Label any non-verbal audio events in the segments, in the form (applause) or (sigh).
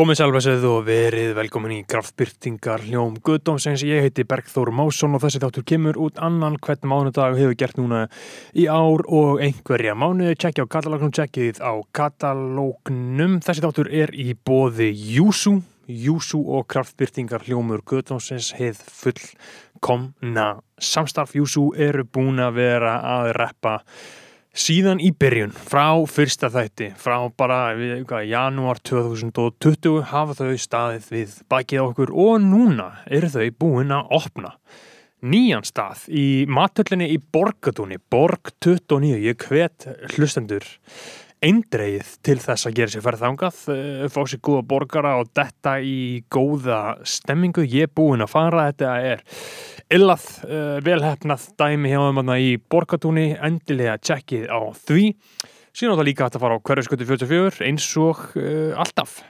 Komið sælvæsið og verið velkomin í kraftbyrtingar hljóm Guðdómsins. Ég heiti Bergþór Másson og þessi þáttur kemur út annan hvern mánudag hefur gert núna í ár og einhverja mánuði. Tjekkja á katalógnum, tjekkið á katalógnum. Þessi þáttur er í bóði Júsú. Júsú og kraftbyrtingar hljómur Guðdómsins heið fullkomna samstarf. Júsú eru búin að vera að reppa síðan í byrjun, frá fyrsta þætti, frá bara við, hvað, janúar 2020 hafa þau staðið við bakið okkur og núna eru þau búin að opna nýjan stað í mathöllinni í Borgatúni, Borg 29, ég hvet hlustendur eindreið til þess að gera sér ferð þangað, eh, fá sér góða borgara og detta í góða stemmingu, ég er búin að fara, þetta er illað, uh, velhefnað dæmi hjá þeim í borgatúni, endilega tjekkið á því. Síðan á það líka að fara á hverjaskötu 44 eins og uh, alltaf.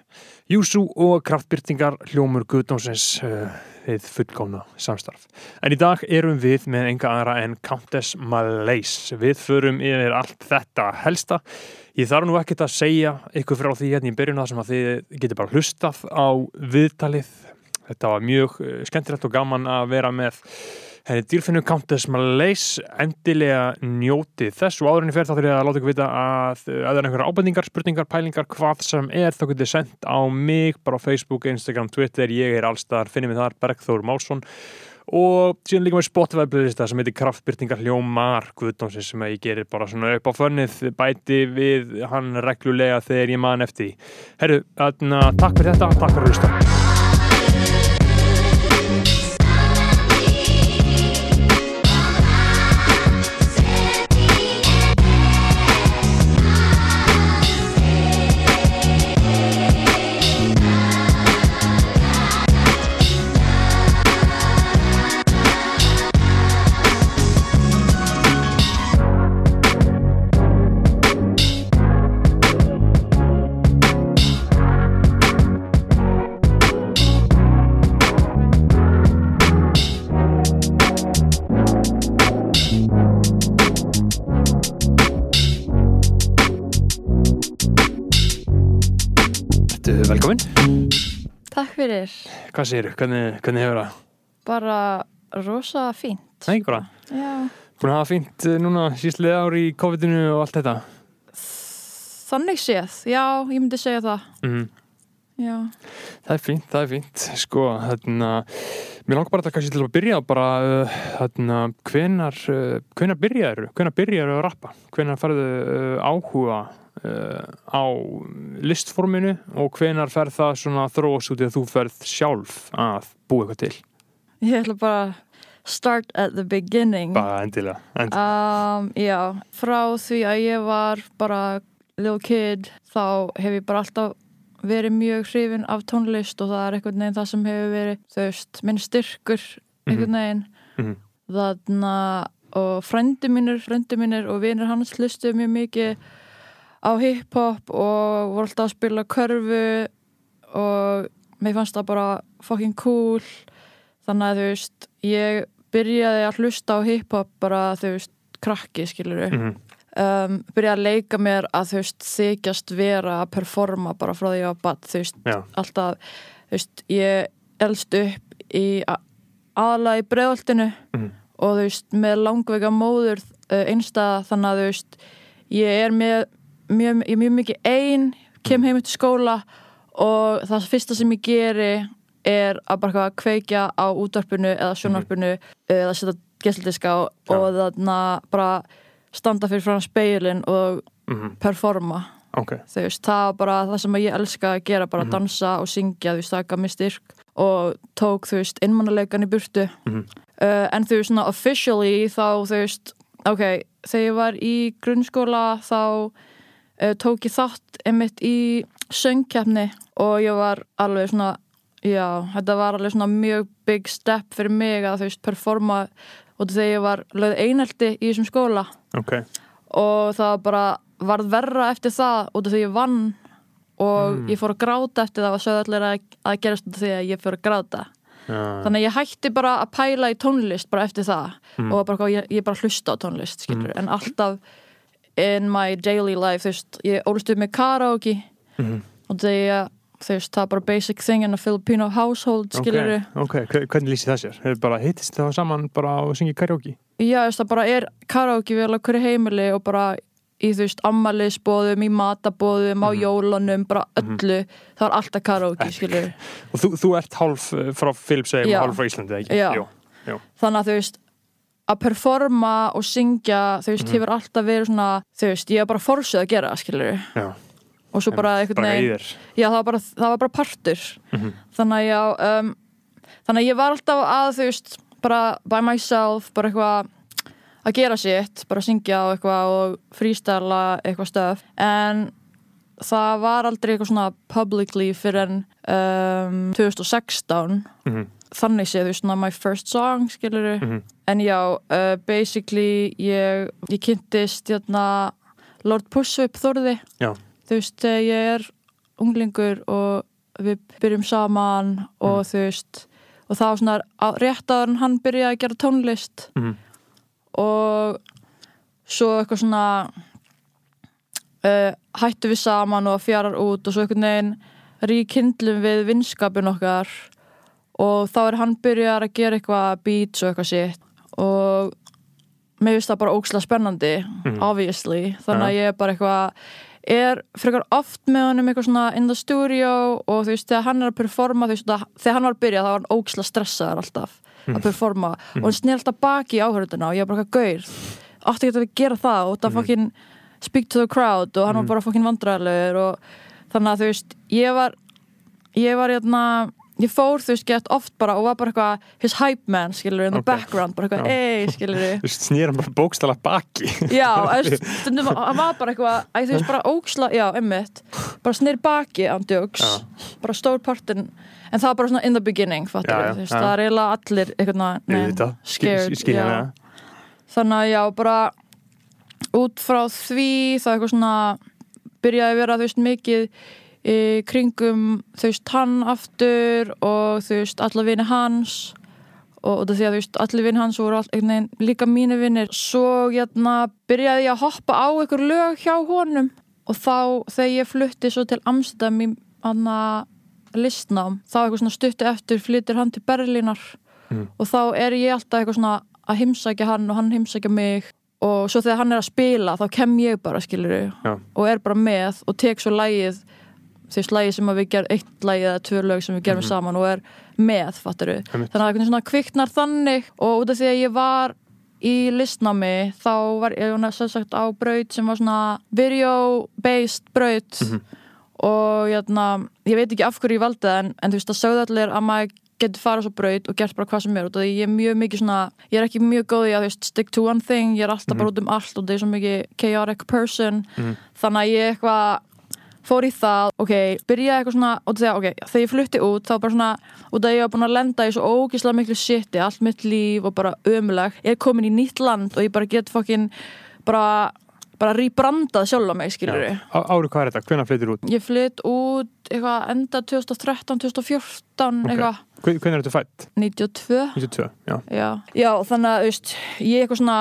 Júsú og kraftbyrtingar hljómur Guðdómsins uh, við fullkomna samstarf. En í dag erum við með enga aðra en Countess Malaise. Við förum yfir allt þetta helsta. Ég þarf nú ekkert að segja ykkur frá því hérna í byrjun að sem að þið getur bara hlustað á viðtalið. Þetta var mjög eh, skemmtilegt og gaman að vera með henni dýrfinnu Countess Malaise. Endilega njóti þess. Og áðurinn fyrir þá þurfið að láta ykkur vita að ef það er einhverja ábendingar, spurningar, pælingar hvað sem er þá getur sendt á mig bara á Facebook, Instagram, Twitter, ég er allstar finnum við þar, Bergþór Málsson og síðan líka með Spotify-blöðlista sem heitir Kraftbyrtingar hljómar Guðdómsins sem ég gerir bara svona upp á fönnið bæti við hann reglulega þegar ég man eftir Herru, takk fyrir þetta, takk fyrir hlusta Séu, hvernig, hvernig hefur það? Bara rosa fínt. Nei, bara Búin að hafa fínt eh, núna síðslega ári í COVID-inu og allt þetta? Þannig séð, já, ég myndi segja það. Mm -hmm. Já. Það er fínt, það er fínt. Sko, þarna Mér langar bara þetta kannski til að byrja bara uh, þarna, hvenar uh, hvenar byrjaður, hvenar byrjaður að rappa? Hvenar farðu uh, áhuga á listforminu og hvenar fer það svona þrós út í að þú ferð sjálf að búa eitthvað til Ég ætla bara start at the beginning bara endilega, endilega. Um, Já, frá því að ég var bara little kid þá hef ég bara alltaf verið mjög hrifin af tónlist og það er einhvern veginn það sem hefur verið þau veist, minn styrkur einhvern mhm. veginn mm -hmm. þannig að og frendi mínir, frendi mínir og vinir hans hlustu mjög mikið á hip-hop og voru alltaf að spila körfu og mér fannst það bara fucking cool þannig að þú veist ég byrjaði að hlusta á hip-hop bara þú veist krakki skiluru mm -hmm. um, byrjaði að leika mér að þú veist þykjast vera að performa bara frá því að badd þú veist Já. alltaf þú veist ég elst upp í aðla í bregðoltinu mm -hmm. og þú veist með langveika móður uh, einstað þannig að þú veist ég er með mjög, ég er mjög mikið einn kem heim til skóla og það fyrsta sem ég geri er að bara kveikja á útvarpinu eða sjónvarpinu mm -hmm. eða setja gessldiska á ja. og þannig að bara standa fyrir frá speilin og mm -hmm. performa okay. veist, það var bara það sem ég elska að gera, bara mm -hmm. dansa og syngja það gaf mér styrk og tók þú veist, innmannuleikan í burtu mhm. uh, en þú veist, svona officially þá þú veist, ok, þegar ég var í grunnskóla þá tók ég þátt einmitt í söngkjafni og ég var alveg svona já, þetta var alveg svona mjög big step fyrir mig að þú veist performa og þegar ég var lögð einhaldi í þessum skóla okay. og það bara varð verra eftir það út af því ég vann og mm. ég fór að gráta eftir það og sögðu allir að, að gerast því að ég fór að gráta ja. þannig að ég hætti bara að pæla í tónlist bara eftir það mm. og bara, ég, ég bara hlusta á tónlist mm. en alltaf in my daily life þú veist, ég ólst upp með karaoke mm -hmm. og þegar þú veist, það er bara basic thing in a Filipino household, skilur Ok, ok, Hve- hvernig lýsi það sér? Bara hittist það saman bara og syngið karaoke? Já, það bara er karaoke við alveg hverju heimili og bara í þú veist ammælisbóðum, í matabóðum, á jólunum, bara öllu það er alltaf karaoke, skilur Og þú, þú ert hálf eh, frá Filipsheim og hálf frá Íslandi, ekki? Já. Jú. þannig að þú veist að performa og syngja þú veist, hefur alltaf verið svona þú veist, ég er bara forsið að gera, skilur Já, og svo bara einhvern veginn það var bara, það var bara partur. Mhm. þannig að já um, þannig að ég var alltaf að þú veist bara by myself, bara eitthvað að gera sitt, bara syngja og eitthvað og frístæla eitthvað stöf en það var aldrei eitthvað svona publicly fyrir en um, 2016 Mhm. Þannig séð, þú veist, svona my first song skilur Mhm. en já, uh, basically ég, ég kynntist jæna, Lord Pussup Þorði Já. þú veist, ég er unglingur og við byrjum saman og þú veist og var svona rétt en hann byrjaði að gera tónlist Mhm. og svo eitthvað svona uh, hættu við saman og fjarar út og svo einhvern veginn ríkindlum við vinskapin okkar og þá er hann byrjar að gera eitthvað beats og eitthvað sitt og mér finnst það bara ókslega spennandi Mhm. obviously, þannig að ég er bara eitthvað er frekar oft með honum eitthvað svona in the studio og þú veist þegar hann er að performa þú veist þegar hann var að byrja þá var hann ókslega stressaður alltaf að performa. Og hann snýr alltaf baki í áhörðuna og ég var bara eitthvað gaur átti ekki að gera það? Og það fokkin speak to the crowd og hann var bara fokkin vandræðilegur og þannig að þú veist ég var ég var hérna ég fór þú veist gett oft bara og var bara eitthvað his hype man skilur in the Ok. background bara eitthvað ei skilur (laughs) Þú snýr hann bara bókstala baki Já, (laughs) hann var bara eitthvað þú veist bara óksla, já, emmitt bara snir baki ándjóks Já. bara stór partin en það var bara svona in the beginning, Já, já, veist, það er eiginlega allir eitthvað, scared það. þannig að já, bara út frá því það er eitthvað svona byrjaði að vera, þú veist, mikið í kringum, þú veist, hann aftur og þú veist, alla vini hans. Og af því að þú veist, allir vinn hans voru all, veginn, líka mínu vinnir svo hérna, byrjaði ég að hoppa á einhver lög hjá honum. Og þá þegar ég flutti svo til Amsterdam í anna listnám þá eitthvað svona stuttu eftir flyttir hann til Berlínar. Mm. og þá er ég alltaf eitthvað svona að heimsækja hann og hann heimsækja mig. Og svo þegar hann er að spila þá kem ég bara skilur Já. og er bara með og tek svo lægið þú veist lægið sem við gerum eitt lægið eða tvö lög sem við gerum saman og er með Einmitt. þannig að einhvern svona kviknar þannig og út af því að ég var í listnámi þá var ég sem sagt á braut sem var svona video based braut og jæna, ég veit ekki af hverju ég valdi það en, en þú veist það sögðu allir að maður getur farið svo braut og gert bara hvað sem er því ég er mjög mikið svona, ég er ekki mjög góð í að veist, stick to one thing, ég er alltaf bara út um allt og það er svo mikið chaotic person. Þannig að ég eitthvað fór í það, ok, byrjaði eitthvað svona og þegar, ok, þegar ég flutti út þá bara svona, út að ég var búin að lenda í svo ógislega miklu shiti, allt mitt líf og bara ömuleg, ég er komin í nýtt land og ég bara get fokkin bara, bara rýbrandað sjálf á mig, skilur Já. Á- Ári hvað er þetta? Hvenær flyttir út? ég flytt út eitthvað enda 2013, 2014 Ok. eitthvað, Hvenær er þetta fætt? 92 92, já. já, já þannig að, veist, ég eitthvað svona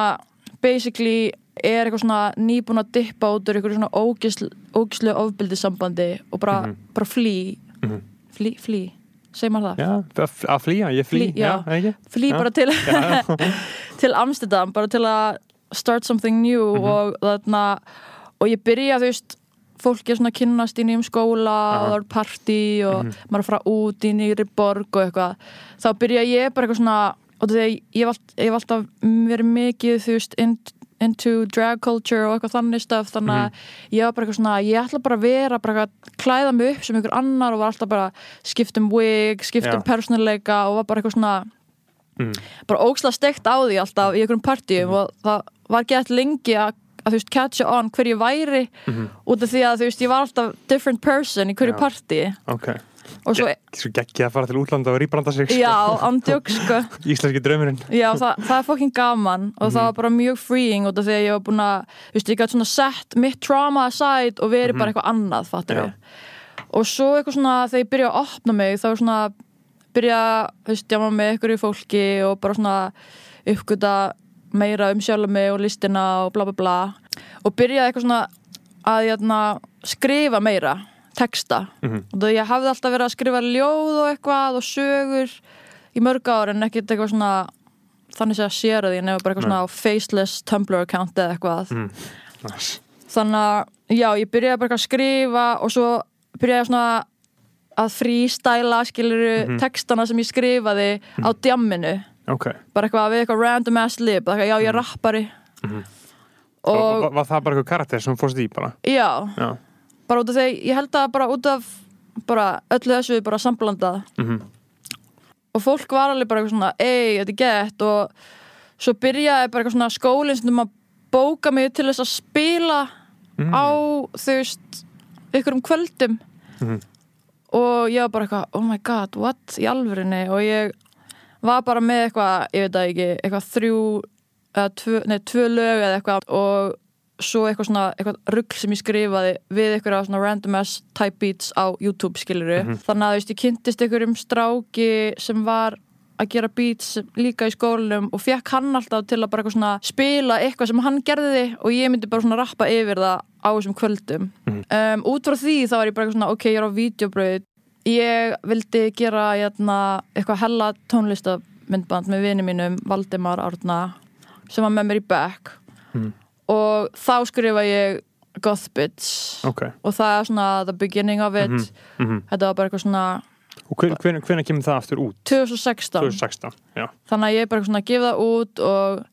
basically er eitthvað svona nýbúin að dippa út úr eitthvað svona ógisl, ógislu ofbildisambandi og bara, Mhm. bara flý Mhm. flý, flý, segir maður það Já, að flýja, ég flý, Flý, já. já, flý Já. bara til (laughs) til Amsterdam bara til að start something new Mhm. og þarna og ég byrja þú veist fólk er svona að kynnast í nýjum skóla og það er partí og Mhm. maður er að fara út í nýri borg og eitthvað þá byrja ég bara eitthvað svona og hef allt- ég hef alltaf verið mikið þú veist into drag culture og eitthvað þannig stöf þannig að ég var bara eitthvað svona ég ætla bara að vera bara að klæða mig upp sem einhver annar og var alltaf bara skipt um wig, skipt Já. um persónuleika og var bara eitthvað svona Mm. bara óksla steikt á því alltaf í einhverjum partíum og það var gett lengi að, að þú veist, catcha on hver ég væri Mhm. út af því að þú veist, ég var alltaf different person í hverju Já. partí Ok. Og svo, Svo geggið að fara til útlanda og rýbranda sig. sko. já, andjók sko (laughs) Íslenski draumurinn. já, það, það er fokkin gaman og það var bara mjög freeing út af því að ég var búin að þú veist, ég gæti svona sett mitt trauma aside og verið bara eitthvað annað, fattur Já. og svo eitthvað svona, þegar ég byrja að opna mig þá er svona, byrja þú veist, jáma með ykkur í fólki og bara svona uppgöta meira um sjálf mig og listina og bla bla bla og byrjaði eitthvað svona að jæna, skrifa meira texta Mhm. og það ég hafði alltaf verið að skrifa ljóð og eitthvað og sögur í mörg ár en ekkert eitthvað svona þannig að sér að því nefnir bara eitthvað Nei. svona faceless Tumblr account eða eitthvað Mm. Nice. þannig að já, ég byrjaði bara að skrifa og svo byrjaði ég svona að freestyla skiluru Mhm. textana sem ég skrifaði á djamminu Ok. bara eitthvað við eitthvað random ass lib eitthvað, já, ég er rappari Mhm. og var, var það bara eitthvað karakter sem fórst í bara? já, Já. Bara út af því ég held að bara út af bara öllu þessu bara samblandað. Mm og fólk var alveg bara eitthvað svona ei, þetta er gett. Og svo byrjaði bara eitthvað svona skólinn sem að bóka mig til þess að spila Mm. á þú veist ykkur um kvöldum. Mhm. og ég var bara eitthvað oh my god, what, í alvörinni og ég var bara með eitthvað ég veit það ekki, eitthvað þrjú eða tvö, nei, tvö lög eða eitthvað. Og svo eitthvað svona eitthvað rugg sem ég skrifaði við eitthvað svona random ass type beats á YouTube skiluru Mhm. þannig að þú veist, ég kynntist einhverjum stráki sem var að gera beats líka í skólanum og fekk hann alltaf til að bara eitthvað svona spila eitthvað sem hann gerði og ég myndi bara svona rappa yfir það á þessum kvöldum Mhm. um, út frá því þá var ég bara eitthvað svona ok, ég er á videobröð ég vildi gera jæna, eitthvað hella tónlistamindband með vini mínum Valdimar Árna sem var með mér í back Mhm. Og þá skrifa ég Goth Bitch Ok. og það er svona the beginning of it Mhm. Mhm. þetta var bara eitthvað svona Og hven, hven, kemur það aftur út? 2016 2016, já. þannig að ég er bara svona að gefa það út og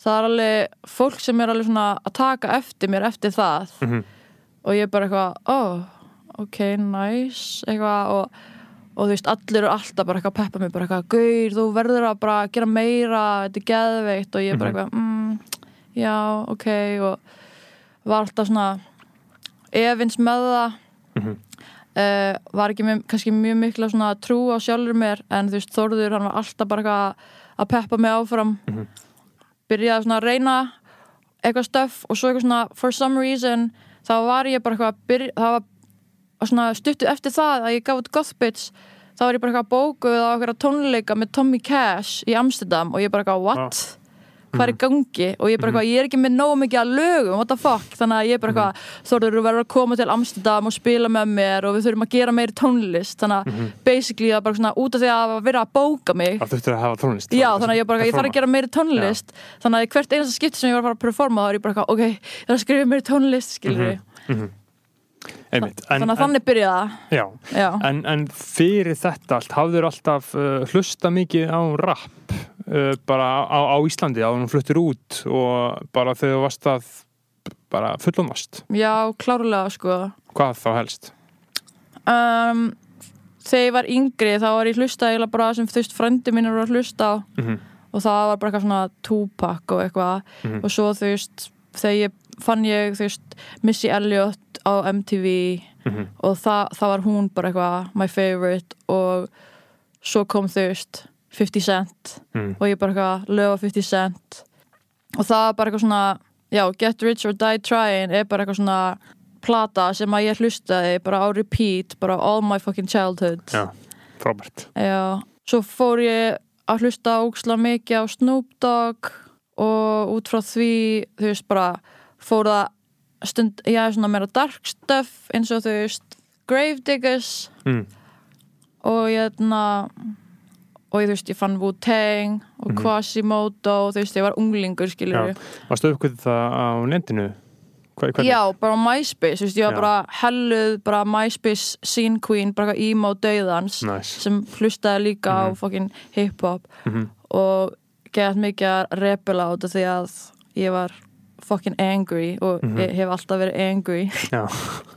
það er alveg fólk sem er alveg svona að taka eftir mér eftir það Mhm. og ég er bara eitthvað, oh, ok, nice eitthvað og, og þú veist, allir eru alltaf bara eitthvað að peppa mig bara eitthvað, gaur, þú verður að bara gera meira, þetta er geðveikt og ég er bara Mhm. eitthvað, mm, já, ok og var alltaf svona efins með það Mhm. uh, var ekki með, kannski mjög mikla svona trú á sjálfur mér en þú veist, Þórður, hann var alltaf bara að peppa mig áfram Mhm. byrjaði svona að reyna eitthvað stöf og svo eitthvað svona for some reason þá var ég bara eitthvað að byrja, það var svona stuttu eftir það að ég gaf út Goth Bitch þá var ég bara eitthvað bókuð á eitthvað tónleika með Tommy Cash í Amsterdam og ég bara eitthvað what? Hvað er í gangi? Og ég bara eitthvað, ég er ekki með nógu mikið að lögum, what the fuck? Þannig að ég er bara eitthvað, Þorður, þú verður að koma til Amsterdam og spila með mér og við þurfum að gera meiri tónlist. Þannig að basically það er bara svona út af því að vera að bóka mig Það þurftur að hafa tónlist. Já, þannig að ég bara, ég þarf að gera meiri tónlist þannig að hvert einasta skipti sem ég var að fara að performa þá er ég bara, eitthvað, ok, ég þarf að skrifa meiri tónlist skilur Mhm. Einmitt. En, þannig að þannig byrjaði En, já, Já, en, en fyrir þetta allt, hafður alltaf uh, hlusta mikið á rap uh, bara á, á Íslandi, á hún fluttir út og bara þú varst að bara fullumast. já, klárlega sko Hvað þá helst? um, Þegar ég var yngri þá var ég hlusta eiginlega bara sem þú veist frendi mínir voru að hlusta á Mm og það var bara eitthvað svona Tupac og eitthvað Mhm. og svo þú veist þegar ég fann ég þú veist Missy Elliott á MTV -hmm. og það, það var hún bara eitthvað my favorite og svo kom þú veist 50 Cent mm. og ég bara eitthvað löfa 50 Cent og það var bara eitthvað svona já, Get Rich or Die Trying er bara eitthvað svona plata sem að ég hlustaði bara á repeat, bara all my fucking childhood Já, frábært. já, svo fór ég að hlusta óksla mikið á Snoop Dogg og út frá því þú veist bara fór það stund, er svona meira dark stuff eins og þú veist Gravediggers Mm. og ég þarna og ég þú veist ég fann Wu-Tang og Mhm. Quasimodo og þú veist ég var unglingur skilur Já. Varstu uppkvöld það á netinu? Hva, hvernig? Já, bara á MySpace, veist, ég var Já. bara helluð, bara MySpace scene queen, bara eitthvað emo döðans Nice. sem hlustaði líka á Mhm. fucking hip-hop Mhm. og gett mikið að repela át af því að ég var fucking angry og Mhm. ég hef alltaf verið angry Já.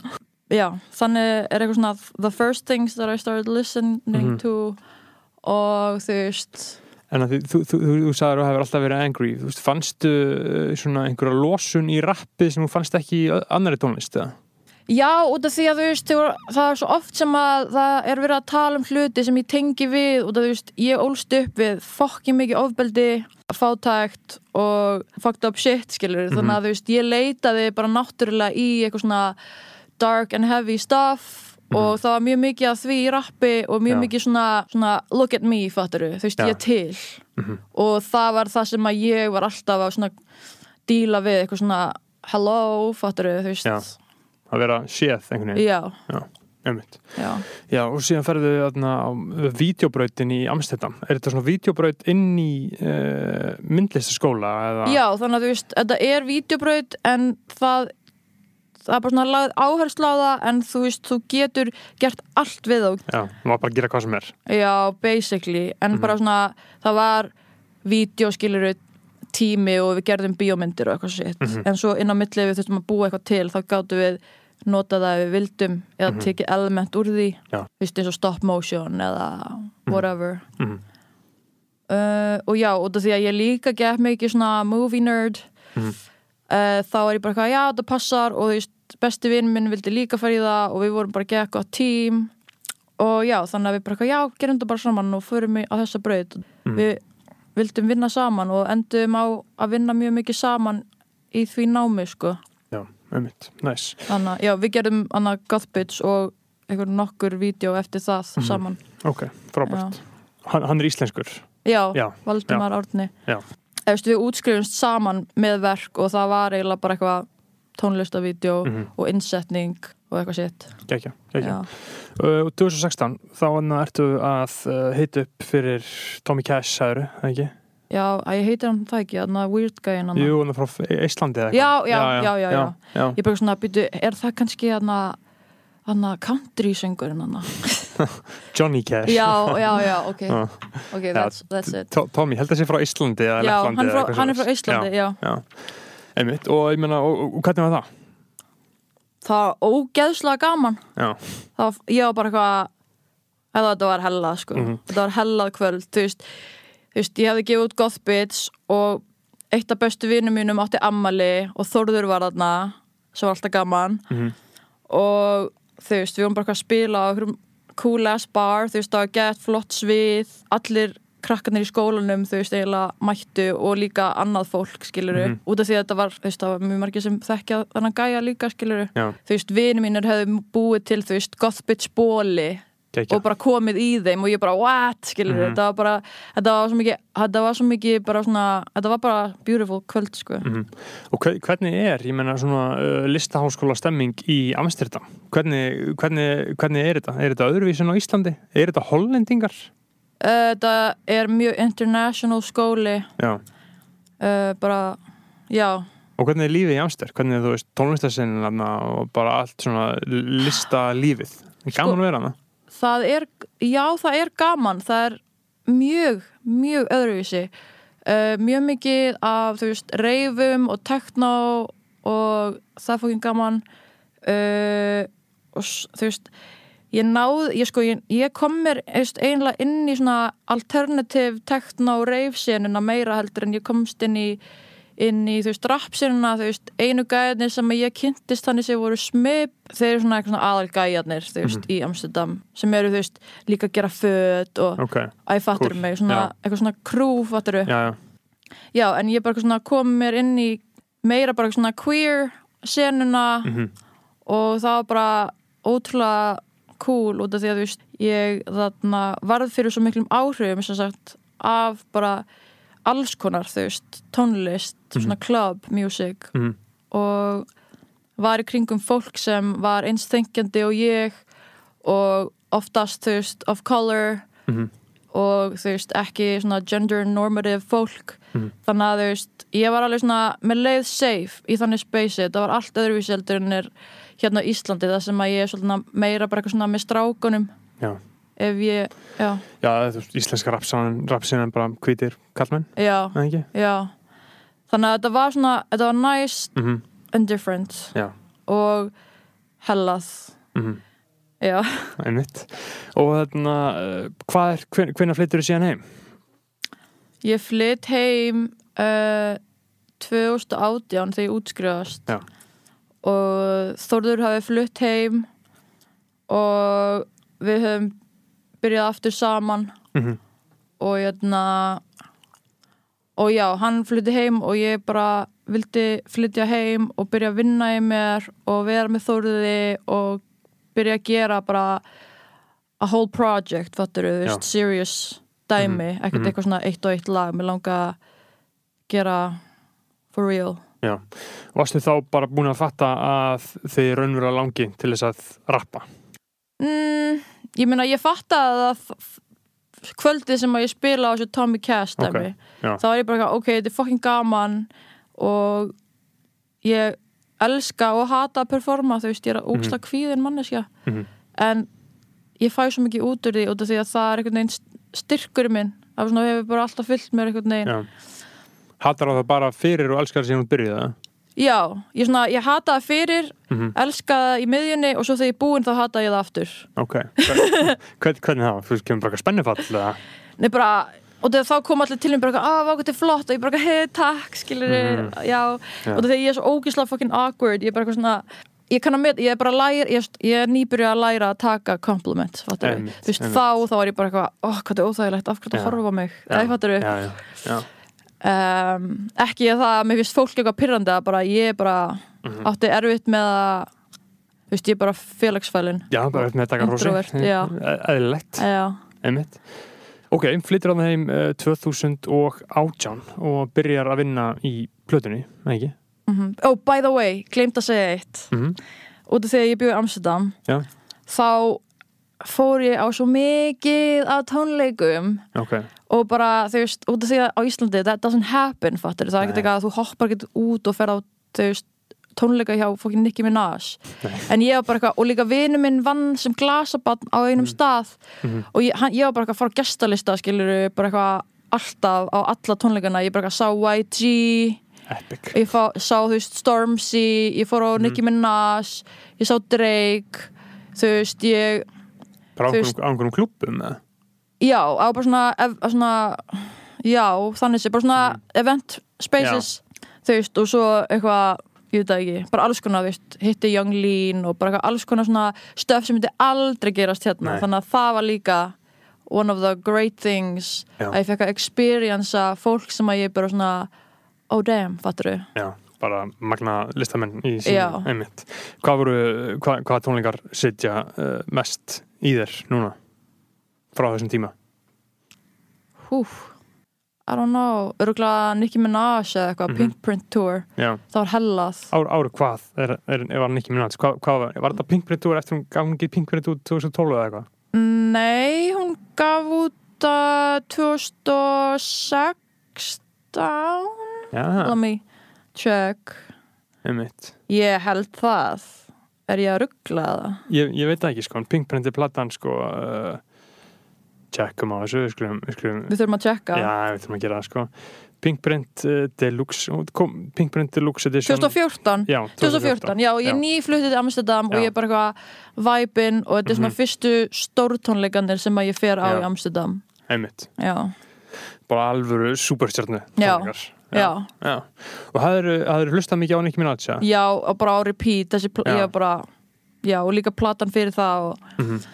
(laughs) Já, þannig er eitthvað svona the first things that I started listening Mhm. to og þú veist En þú, þú, þú, þú sagður að þú hefur alltaf verið angry. Þú veist, fannstu uh, svona einhverja losun í rappi sem þú fannst ekki í ö- annarri tónlist, eða? Já, út af því að þú veist, það er svo oft sem að það er verið að tala um hluti sem ég tengi við út af þú veist, ég ólst upp við fokkin mikið ofbeldi, fátækt og fucked up shit, skilur Mhm. þannig að þú veist, ég leitaði bara náttúrulega í eitthvað svona dark and heavy stuff og það var mjög mikið af því í rappi og mjög. Já. mikið svona, svona look at me, fatturu, þú veist, Já. ég til Mhm. og það var það sem að ég var alltaf að svona díla við eitthvað svona hello, fatturu, þú veist Já. Að vera séð einhvern veginn. Já. Já. já, Já, og síðan ferðu þarna á vídeobrautin í Amsterdam. Er þetta svona vídeobraut inn í uh, myndlistaskóla? Eða? já, þannig að þú veist þetta er vídeobraut en það það er bara svona lagð áherslu á það en þú veist, þú getur gert allt við þá Já, það var bara að gera hvað sem er. Já, basically, en Mhm. bara svona það var vídeoskiluru tími og við gerðum bíómyndir og eitthvað sitt, Mhm. en svo inn á milli við þurftum að búa eitthvað til, þá gáttum við nota það ef við vildum eða Mhm. tekið element úr því, veist eins og stop motion eða whatever Mhm. uh, og já, út af því að ég líka gett mikið svona movie nerd Mhm. uh, þá er ég bara eitthvað, já, þetta passar og þú veist, besti vinn minn vildi líka fara í það og við vorum bara að geta gott tím og já, þannig að við bara eitthvað, já, gerum þetta bara saman og förum í- á þessa braut Mhm. við vildum vinna saman og endum á að vinna mjög mikið saman í því námi, sko Já, einmitt, næs. þannig að, já, við gerum annað Gothbits og einhver nokkur vídeo eftir það Mhm. saman Ok, frábært. Hann, hann er íslenskur. já, Já, Valdimar Árni veist, við útskrifumst saman með verk og það var eiginlega bara eitthvað tónlistavídeó Mhm. og innsetning og eitthvað sitt Gekja, gekja. já. Uh, 2016, þá anna ertu að uh, hita upp fyrir Tommy Cash, sagður, ekki? já, að ég heitir hann það ekki, þannig að Weird Guy hann Jú, hann er frá Íslandi eða eitthvað. Já, já, já, já, já. já. ég bara svona, býtu, er það kannski hann að að country söngurinn hann (laughs) Johnny Cash. já, já, já, ok Já. ok, that's, that's it To- Tommy, held að sé frá Íslandi eða já, hann, frá, hann er frá. Íslandi, já. Einmitt, og ég meina, og, og, og hvernig var það? Það var ógeðslega gaman. Já, það var, ég var bara eitthvað eða þetta var hellað sko. Mhm. þetta var hellað kvöld þú veist, þú veist, ég hefði gefið út Gothbits og eitt af bestu vinum mínum átti ammali og Þórður var þarna sem var alltaf gaman. Mhm. og þú veist, við vorum bara eitthvað að spila á einhverjum cool ass bar, þú veist, það var gett flott svið, allir krakkarnir í skólanum, veist, eiginlega mættu og líka annað fólk, skiluru Mhm. út af því að þetta var, þú veist, það var mjög margir sem þekkja þannig gæja líka, skiluru já, þú veist, vini mínir hefðu búið til, þú veist, Gothbits bóli gekja. og bara komið í þeim og ég bara, what, skilur Mhm. þetta var bara, þetta var svo mikið þetta var svo mikið bara svona, þetta var bara beautiful kvöld, sko Mhm. Og hve- hvernig er, ég menna svona uh, listaháskóla stemming í Amsterdam? Hvernig, hvernig, hvernig er þetta? Er þetta öðruvísin á Íslandi? Er þetta hollendingar? Uh, þetta er mjög international skóli Já. uh, bara, já Og hvernig er lífið í Amster? Hvernig er þú veist tónlistarsinnin og bara allt svona lista lífið? Gaman Sko- að vera hana? það er, já, það er gaman það er mjög, mjög öðruvísi uh, mjög mikið af, þú veist, reifum og tekno og það er fókin gaman uh, og þú veist ég náð, ég sko, ég, ég kom mér einlega inn í svona alternative tekno og reifsenuna meira heldur en ég komst inn í inn í, þú veist, rapsinuna, þú veist einu gæjarnir sem ég kynntist þannig sem voru smip, þeir eru svona, eitthvað svona aðal gæjarnir, þú veist, í Amsterdam sem eru, þú veist, líka að gera föt og Ok, æ, fattur Cool. mig, svona, Já. eitthvað svona krú, fattur já, já. já, en ég bara svona kom mér inn í meira bara svona queer senuna Mhm. og það var bara ótrúlega cool út af því að veist ég þarna varð fyrir svo miklum áhrifum sagt af bara alls konar veist tónlist, svona club music Mhm. og var í kringum fólk sem var eins þengjandi og ég og oftast þú veist of color Mhm. og þú veist ekki svona gender normative fólk Mhm. þannig að þú veist ég var alveg svona með leið safe í þannig space það var allt öðruvísi heldur en er hérna á Íslandi það sem að ég er svolítið meira bara eitthvað svona með strákunum. Já, ef ég, já, já íslenska rapsinnan bara hvítir kallmenn, já, eða ekki? já. Þannig að þetta var svona, þetta var nice Mm and different. Já, og hellað. Mm já, einmitt. Og þarna, uh, hvað er, hven, hvenær flyttur þú síðan heim? ég flytt heim uh, 2018 þegar ég útskrifast. Já. Og Þórður hafi flutt heim og við höfum byrjað aftur saman. Mm og jæna, og já, hann flutti heim og ég bara vildi flytja heim og byrja að vinna í mér og vera með Þórði og byrja að gera bara a whole project, fattur Já. veist, serious dæmi, ekkert mhm. eitthvað svona eitt og eitt lag, mér langa að gera for real Já, varstu þá bara búin að fatta að þið raunverulega langi til þess að rappa? mm, ég meina ég fatta að kvöldið sem að ég spila á þessu Tommy Cash Ok, dæmi, já. þá er ég bara ok, þetta er fucking gaman og ég elska og hata að performa, þú veist, ég er að ógsta kvíðin manneskja Mhm. en ég fæ svo mikið út úr því út af því að það er einhvern veginn styrkur minn, það er svona hefur bara alltaf fyllt mér einhvern veginn Já. Hattar á það bara fyrir og elskar það síðan út byrjuð það? Já, ég, svona, ég hata það fyrir, Mhm. elska það í miðjunni og svo þegar ég er búinn þá hata ég það aftur. Ok. Hvern, (laughs) hvern, hvernig það? Þú kemur bara eitthvað spennifall eða? Nei, bara, og þá kom allir til mér bara, að, hvað þetta er flott og ég bara, hei, takk, skilur Mhm. já. Já. og þegar ég er svo ógislega fucking awkward, ég er bara eitthvað svona, ég kann að með, ég er bara að læra, ég, ég er nýbyrja að læra að taka compliment, fattur við, þú veist, þá, þá er ég bara eitthvað, ó, hvað þetta er óþægilegt, af Já. þetta horfa mig, eða, fattur við, Já, já, já. Um, ekki að það, mér finnst fólk eitthvað pyrrandi að bara, ég bara, Mhm. átti erfitt með að, þú veist, ég bara félagsfælin, Já, bara eftir með að taka rosi. Já. Eðlilegt, einmitt. Ok, flyttir á það heim uh, 2018 og byrjar að vinna í plötunni, ekki? mm oh, by the way, glemt að segja eitt, Mm út af því að ég bjóði í Amsterdam, Já, þá fór ég á svo mikið af tónleikum ok. Og bara, þú veist, út af því að á Íslandi that doesn't happen, fattur, það er ekkert eitthvað að þú hoppar ekkert út og fer á, þú veist tónleika hjá fokkin Nicki Minaj en ég var bara eitthvað, og líka vinu minn vann sem glasabann á einum stað Mhm. og ég, hann, ég var bara eitthvað að fara á gestalista skilur, bara eitthvað alltaf á alla tónleikana, ég bara eitthvað sá YG Epic. ég fá, sá, þú veist, Stormzy ég fór á Mhm. Nicki Minaj ég sá Drake þú veist, ég Bara á einhverjum- klúbbum, eða? Já, á bara svona, ef, svona já, þannig sé, bara svona event spaces, þú veist, og svo eitthvað, ég veit það ekki bara alls konar, veist, hitti Young Lean og bara alls konar svona stöf sem myndi aldrei gerast hérna, Nei. þannig að það var líka one of the great things Já. að ég fekk að experiencea fólk sem að ég bara svona oh damn, fattur þau Já, bara magna listamenn í Já. sínu, einmitt. Hvað voru, hvað, hvað tónleikar sitja uh, mest í þér núna frá þessum tíma? húf, I don't know örgulega Nicki Minaj eða eitthvað Mhm. Pink Print Tour, Já, það var hellað Ár, áru hvað er, er, var Nicki Minaj, hvað, hvað var, var þetta Pink Print Tour eftir hún gaf hún ekki Pink Print út 2012 eða eitthvað? Nei, hún gaf út uh, 2016 Já, Let me check einmitt. Ég held það Er ég að ruggla það? Ég, ég veit ekki sko, Pink Print er platan sko, uh, checkum á þessu, við skulum, við skulum, Við þurfum að checka já, við þurfum að gera það sko. Pink Print uh, Deluxe, hún kom, Pink Print Deluxe Edition. 2014 Já, 2014, já, ég nýfluttið til Amsterdam og Já. ég er bara eitthvað væpinn og þetta er svona Mhm. fyrstu stórtónleikandir sem að ég fer á Já. í Amsterdam Einmitt, Já, bara alvöru superstjarnu tónleikar. já, Já. Og hafður hlustað mikið á Nicki Minaj, já? og bara á repeat þessi, bara Já, og líka platan fyrir það og Mhm.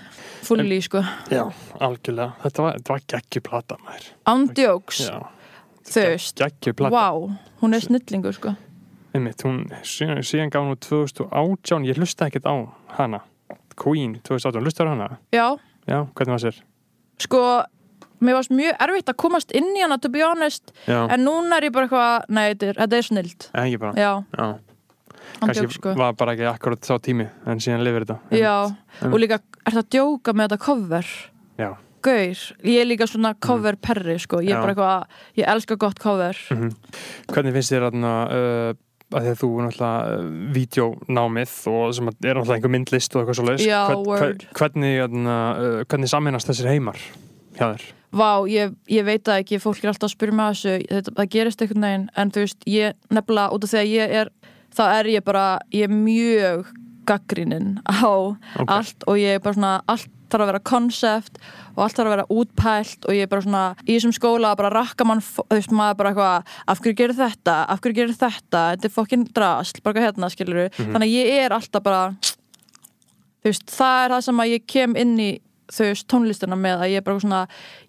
Fulli, sko Já, algjörlega. Þetta var, var geggjuplata, maður. Andjóks, geggjuplata. Vá, hún er snillingur, sko Einmitt, hún, síðan, síðan gaf hún út 2018, ég hlustaði ekkert á hana. Queen 2018, hlustaði á hana? Já, Já, hvernig var sér? sko mér varst mjög erfitt að komast inn í hana to be honest, Já, en núna er ég bara eitthvað nei, þetta er, þetta er snild ekki bara. Já, Já, kannski sko var bara ekki akkurat sá tími, en síðan lifir þetta. Já, einmitt. og líka, er það að djóka með þetta cover? Já. Gaur, ég er líka svona cover perri, sko Ég er Já. bara eitthvað, ég elska gott cover Mhm. Hvernig finnst þér þarna, uh, að því að þú náttúrulega uh, vídeónámið og sem að er náttúrulega einhver myndlist og eitthvað svo leiðis. Word. hvernig, uh, hvernig saminast þessir heimar hjá þér? Vá, ég, ég veit það ekki, fólk er alltaf að spyrja mig að þessu þetta, það gerist einhvern veginn, en þú veist ég nefnilega, út af því að ég er þá er ég bara, ég er mjög gaggrinin á Ok. allt og ég er bara svona, allt þarf að vera konsept og allt þarf að vera útpælt og ég er bara svona, í þessum skóla bara rakka mann, þú veist, maður bara eitthvað af hverju gerir þetta, af hverju gerir þetta þetta er fokkin drasl, bara hérna, skilur Mhm. þannig að ég er alltaf bara þú veist, það er það sem að ég kem inn í þú veist, tónlistina með að ég er bara svona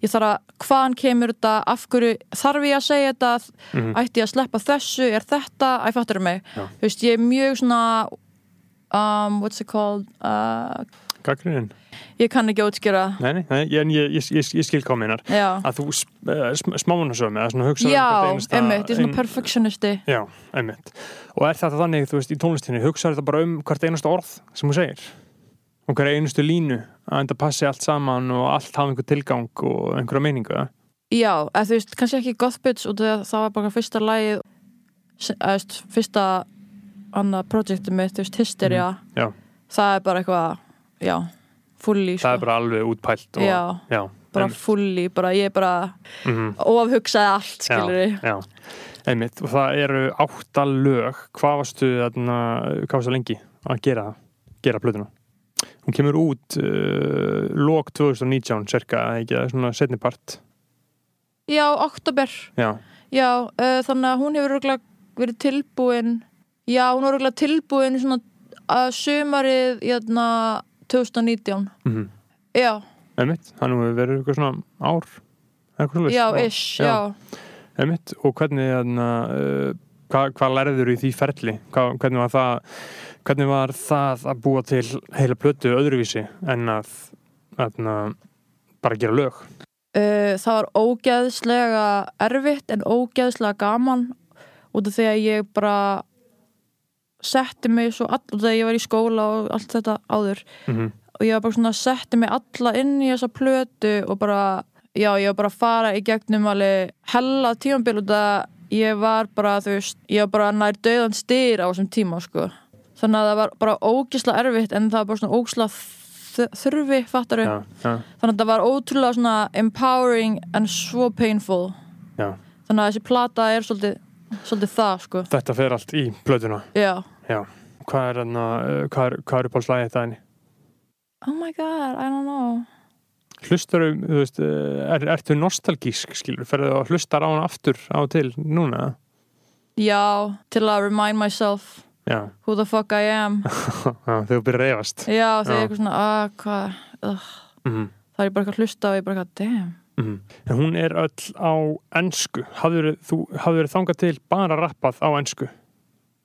ég þarf að, hvaðan kemur þetta af hverju, þarf ég að segja þetta Mhm. ætti ég að sleppa þessu, er þetta æ, fattur mig, Já. þú veist, ég er mjög svona um, what's it called uh, Gaggrinin? ég kann ekki að útskýra Nei, nei, ég, ég, ég, ég skil já, Að þú uh, smámanasögum eða svona hugsa já, hvert einasta- einmitt, ég er svona ein- perfectionisti Já, einmitt. Og er þetta þannig, þú veist, í tónlistinni, hugsaður þetta bara um hvert einasta orð sem þú segir? Og hver einustu línu að þetta passi allt saman og allt hafa einhver tilgang og einhverja meiningu eða? Já, eða þú veist, kannski ekki Goth Bitch út af því að það var bara fyrsta þú veist, fyrsta annað projektið mitt, þú veist, Hysteria. Já, það er bara eitthvað, já fulli, sko það er bara alveg útpælt og, Já, já, bara einmitt. fulli, bara ég bara Mhm. ofhugsaði allt, skilur já, já, einmitt og það eru átta lög. Hvað varstu, þarna, hvað varstu lengi að gera, gera plötuna hún kemur út uh, lók 2019 cirka, ekki, eða svona setni part. Já, oktober, já, já, uh, þannig að hún hefur verið tilbúin já, hún var örugglega tilbúin svona að sumarið, jæna 2019, mm já, einmitt, hann hefur verið eitthvað svona ár eitthvað já, ish, já, einmitt, og hvernig þarna, uh, hvað, hvað lærður í því ferli? Hvað, hvernig var það hvernig var það að búa til heila plötu öðruvísi en að þarna, bara gera lög? Uh, það var ógeðslega erfitt en ógeðslega gaman út af því að ég bara setti mig svo all, að ég var í skóla og allt þetta áður. Mm og ég var bara svona setti mig alla inn í þessa plötu og bara, já, ég var bara að fara í gegnum alveg hella tímambil út af að ég var bara, þú veist, ég var bara nær döðan styr á þessum tíma, sko. Þannig að það var bara ógeðslega erfitt en það var bara svona ógeðslega þurfi, fattaru. Já, já, þannig að það var ótrúlega svona empowering en svo painful. Já. þannig að þessi plata er svolítið, svolítið það sko. Þetta fer allt í plötuna. Já. já. hvað er, uh, hvað er, er uppáhaldslægið þetta henni oh my god, I don't know hlustar þú veist, uh, er, ertu nostalgísk skilur, ferðu og hlustar á hann aftur á til núna já, til að remind myself já, who the fuck I am (laughs) þegar þú byrjar að reyfast já, þegar ég eitthvað svona, að hvað ugh. mm það er bara eitthvað að hlusta og ég bara eitthvað, damn Mhm. En hún er öll á ennsku. Þú hafður þangað til bara rappað á ennsku?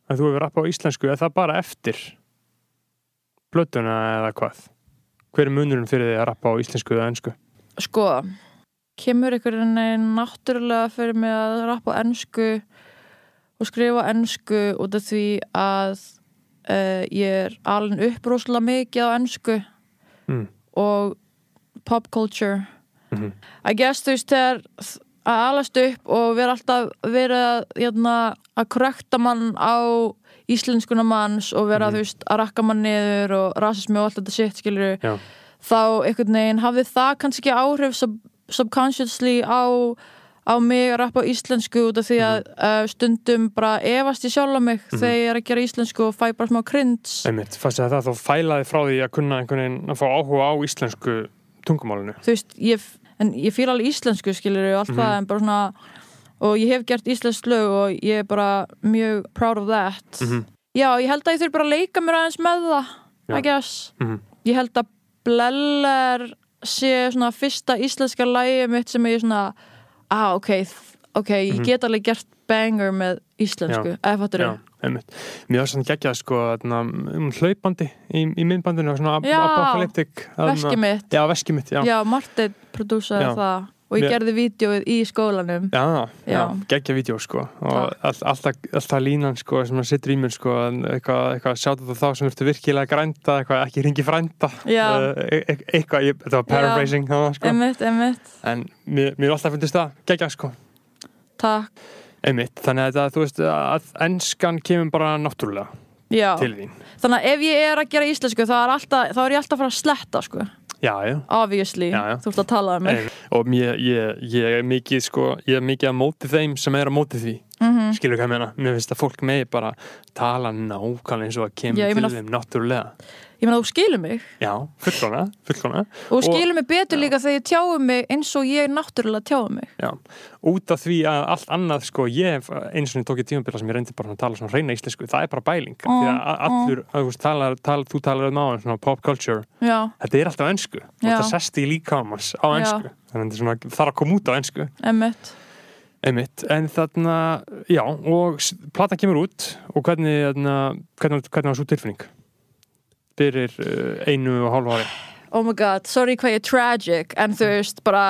Að þú hefur rappað á íslensku, er það bara eftir blötuna eða hvað? Hver er munurinn fyrir því að rappa á íslensku eða ennsku? sko, kemur einhvern veginn náttúrulega fyrir mig að rappa á ennsku og skrifa ennsku út af því að uh, ég er alveg upp rosalega mikið á ennsku Mm. og pop culture Mhm. I guess þú veist þegar að alast upp og vera alltaf verið að, jötna, að korrekta mann á íslenskuna manns og vera Mhm. þú veist að rakka mann niður og rasismi og allt þetta shit skilur Já. þá einhvern veginn hafði það kannski ekki áhrif sub subconsciously á, á mig að rappa íslensku út af því að uh, stundum bara efast ég sjálf á mig Mhm. þegar ég er að gera íslensku og fæ bara smá krins Einmitt, fannst þér það þá fælaði frá því að kunna einhvern veginn að fá áhuga á íslensku tungumálinu? þú veist, ég, ég fíla alveg íslensku skilur og allt Mhm. það en bara svona og ég hef gert íslensk lög og ég er bara mjög proud of that Mhm. já, ég held að ég þurfi bara að leika mér aðeins með það Já. I guess Mhm. ég held að Bleller sé svona fyrsta íslenska lægi mitt sem ég svona ah, ok, ok, ég Mhm. get alveg gert banger með íslensku eða fattur Já, einmitt. Mér var svona geggjað sko um hlaupandi í, í myndbandinu svona ap- Já. apocalyptic þarna- veski mitt Já, veski mitt, já. já, Martin prodúsaði það og ég gerði vídeoið í skólanum. Já, já, geggja vídeo sko. Og all, alltaf, alltaf línan sko sem að sittur í mér sko eitthvað, eitthvað sjátt þetta þá sem ertu virkilega grænda eitthvað ekki ringi frænda. Já. uh, e e eitthvað, ég, þetta var paraphrasing það, sko. emitt, emitt, en mér, mér alltaf fundist það geggja sko. Takk. Einmitt, þannig að þetta, þú veist að enskan kemur bara náttúrulega já. til þín. Þannig að ef ég er að gera íslensku þá er, alltaf, þá er ég alltaf að fara að sletta sko. Já, já. Obviously, Já, já. þú ert að tala um mig og mér, ég, ég er mikið sko, ég er mikið að móti þeim sem er að móti því mm skilur hvað ég meina, mér finnst að fólk megi bara tala nákvæmlega eins og að kemur Já, ég til þeim náttúrulega. Ég meina þú skilur mig. Já, fullkona, fullkona og skilur mig betur Já. líka þegar ég tjáu mig eins og ég náttúrulega tjáu mig. Já, út af því að allt annað sko, ég eins og tók í tímabila sem ég reyndi bara að tala svona reyna íslensku. Það er bara bæling, Mm, því að a- allur að, þú, veist, talar, tal, þú talar um á svona pop culture, já, þetta er alltaf ennsku og það sesti líkamanns á Já. ennsku þannig að það þarf að koma út á ennsku emitt einmitt, en þarna já, og platan kemur út og hvernig, þarna, hvernig, hvernig var svo tilfinning? Fyrir uh, einu og hálfa ári. Oh my god, sorry hvað ég er tragic en þú veist, bara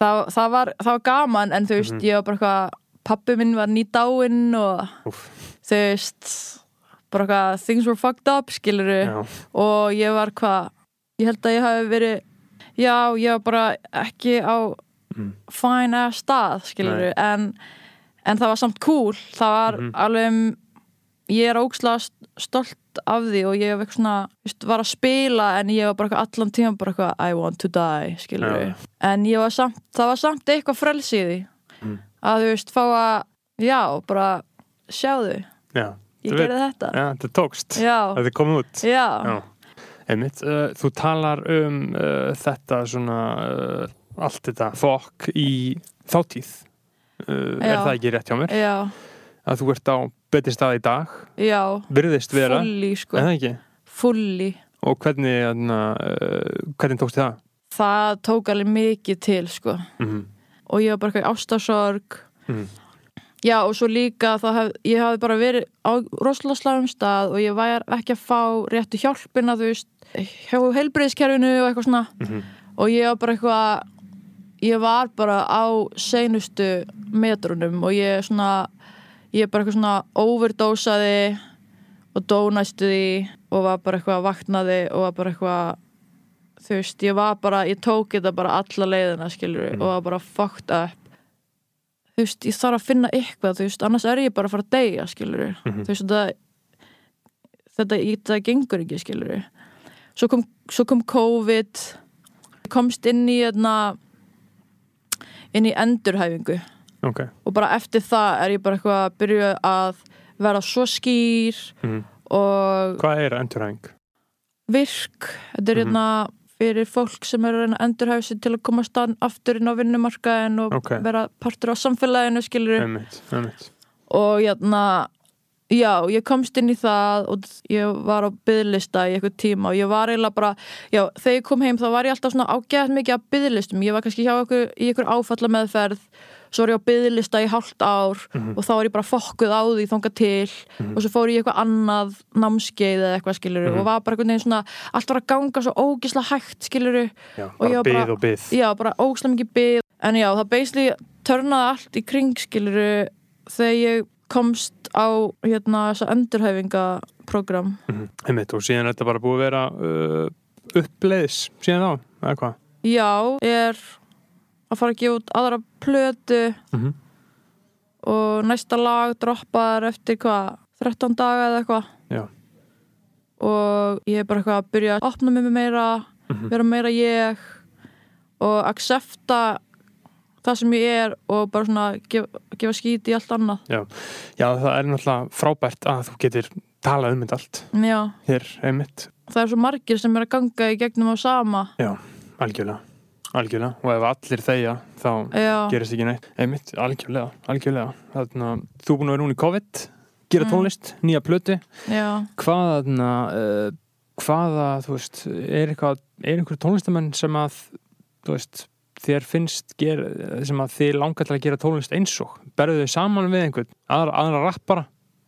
það, það, var, það var gaman en þú veist, Mhm. ég var bara eitthvað pappi minn var nýdáinn og Úff. þú veist bara hvað, things were fucked up skiluru já, og ég var hvað ég held að ég hafi verið já, ég var bara ekki á Mm. ass stað skiluru, Nei. en, en það var samt cool. Það var Mhm. alveg ég er ókslega stolt af því og ég svona, just, var að spila en ég var bara allan tíma bara eitthvað I want to die, skilur Já. en ég var samt, það var samt eitthvað frelsi í því. Mm. að þú veist, fá að já, bara sjáðu, já, ég gerði þetta. Já, þetta tókst. Já, þetta kom út. Já, einmitt, uh, þú talar um uh, þetta svona uh, allt þetta fokk í þáttíð uh, er það ekki rétt hjá mér? já, Að þú ert á betri stað í dag já virðist vera, fulli, sko, er það ekki? fulli Og hvernig, uh, hvernig tókst þið það? það tók alveg mikið til, sko Mm -hmm. og ég var bara eitthvað ástasorg Mhm. Já og svo líka hef, ég hafði bara verið á rosalega slægum stað og ég var ekki að fá réttu hjálpina þú veist hjá heilbreyðskerfinu og eitthvað svona Mhm. og ég var bara eitthvað ég var bara á seinustu metrunum og ég svona ég bara eitthvað svona overdósaði og dónæstu því og var bara eitthvað vaknaði og var bara eitthvað þú veist, ég var bara, ég tók þetta bara alla leiðina skilur Mm. og var bara fucked up þú veist, ég þarf að finna eitthvað, þú veist, annars er ég bara að fara að deyja, skilur Mhm. þú veist, þetta þetta, þetta gengur ekki, skilur svo kom, svo kom COVID komst inn í hérna, inn í endurhæfingu Ok, og bara eftir það er ég bara eitthvað að byrja að vera svo skýr Mhm. og hvað er endurhæng? virk þetta er Mhm. hérna fyrir fólk sem er að endurhæfa sig til að komast aftur inn á vinnumarkaðin og Ok. vera partur á samfélaginu skilur Einmitt, einmitt og jæna já, ég komst inn í það og ég var á byðlista í eitthvað tíma og ég var eiginlega bara, já, þegar ég kom heim þá var ég alltaf svona ágætt mikið af byðlistum ég var kannski hjá ykkur, í ykkur áfalla meðferð svo var ég á byðlista í hálft ár Mhm. og þá var ég bara fokkuð á því þangað til Mhm. og svo fór ég eitthvað annað námskeið eða eitthvað skiluru Mhm. og var bara einhvern veginn svona allt var að ganga svo ógislega hægt skiluru Já, Og bara byð og byð já, bara ógislega mikið byð en já, það ég komst á hérna þessa endurhæfingaprogram Mhm. Einmitt, og síðan er þetta bara búið að vera uh, uppleiðis síðan þá, eða hvað? já, er að fara að gefa út aðra plötu Mhm. og næsta lag droppar eftir hvað 13 daga eða eitthvað og ég er bara eitthvað að byrja að opna mig meira Mhm. vera meira ég og accepta það sem ég er og bara svona gefa, gefa skít í allt annað. Já, það er náttúrulega frábært að þú getur talað um þetta allt já, hér, einmitt, það er svo margir sem er að ganga í gegnum á sama. Algjörlega. Algjörlega, og ef allir þegja þá já, gerist ekki neitt. Einmitt, algjörlega, algjörlega. Þarna, þú er búin að vera núna í COVID gera Mm. tónlist, nýja plötu. Já. Hvað þarna uh, hvaða, þú veist, er eitthvað er einhver tónlistamenn sem að þú veist, þér finnst ger, sem að þið langar til að gera tónlist eins og? Berðu þið saman við einhvern? Aðra, aðra rappara,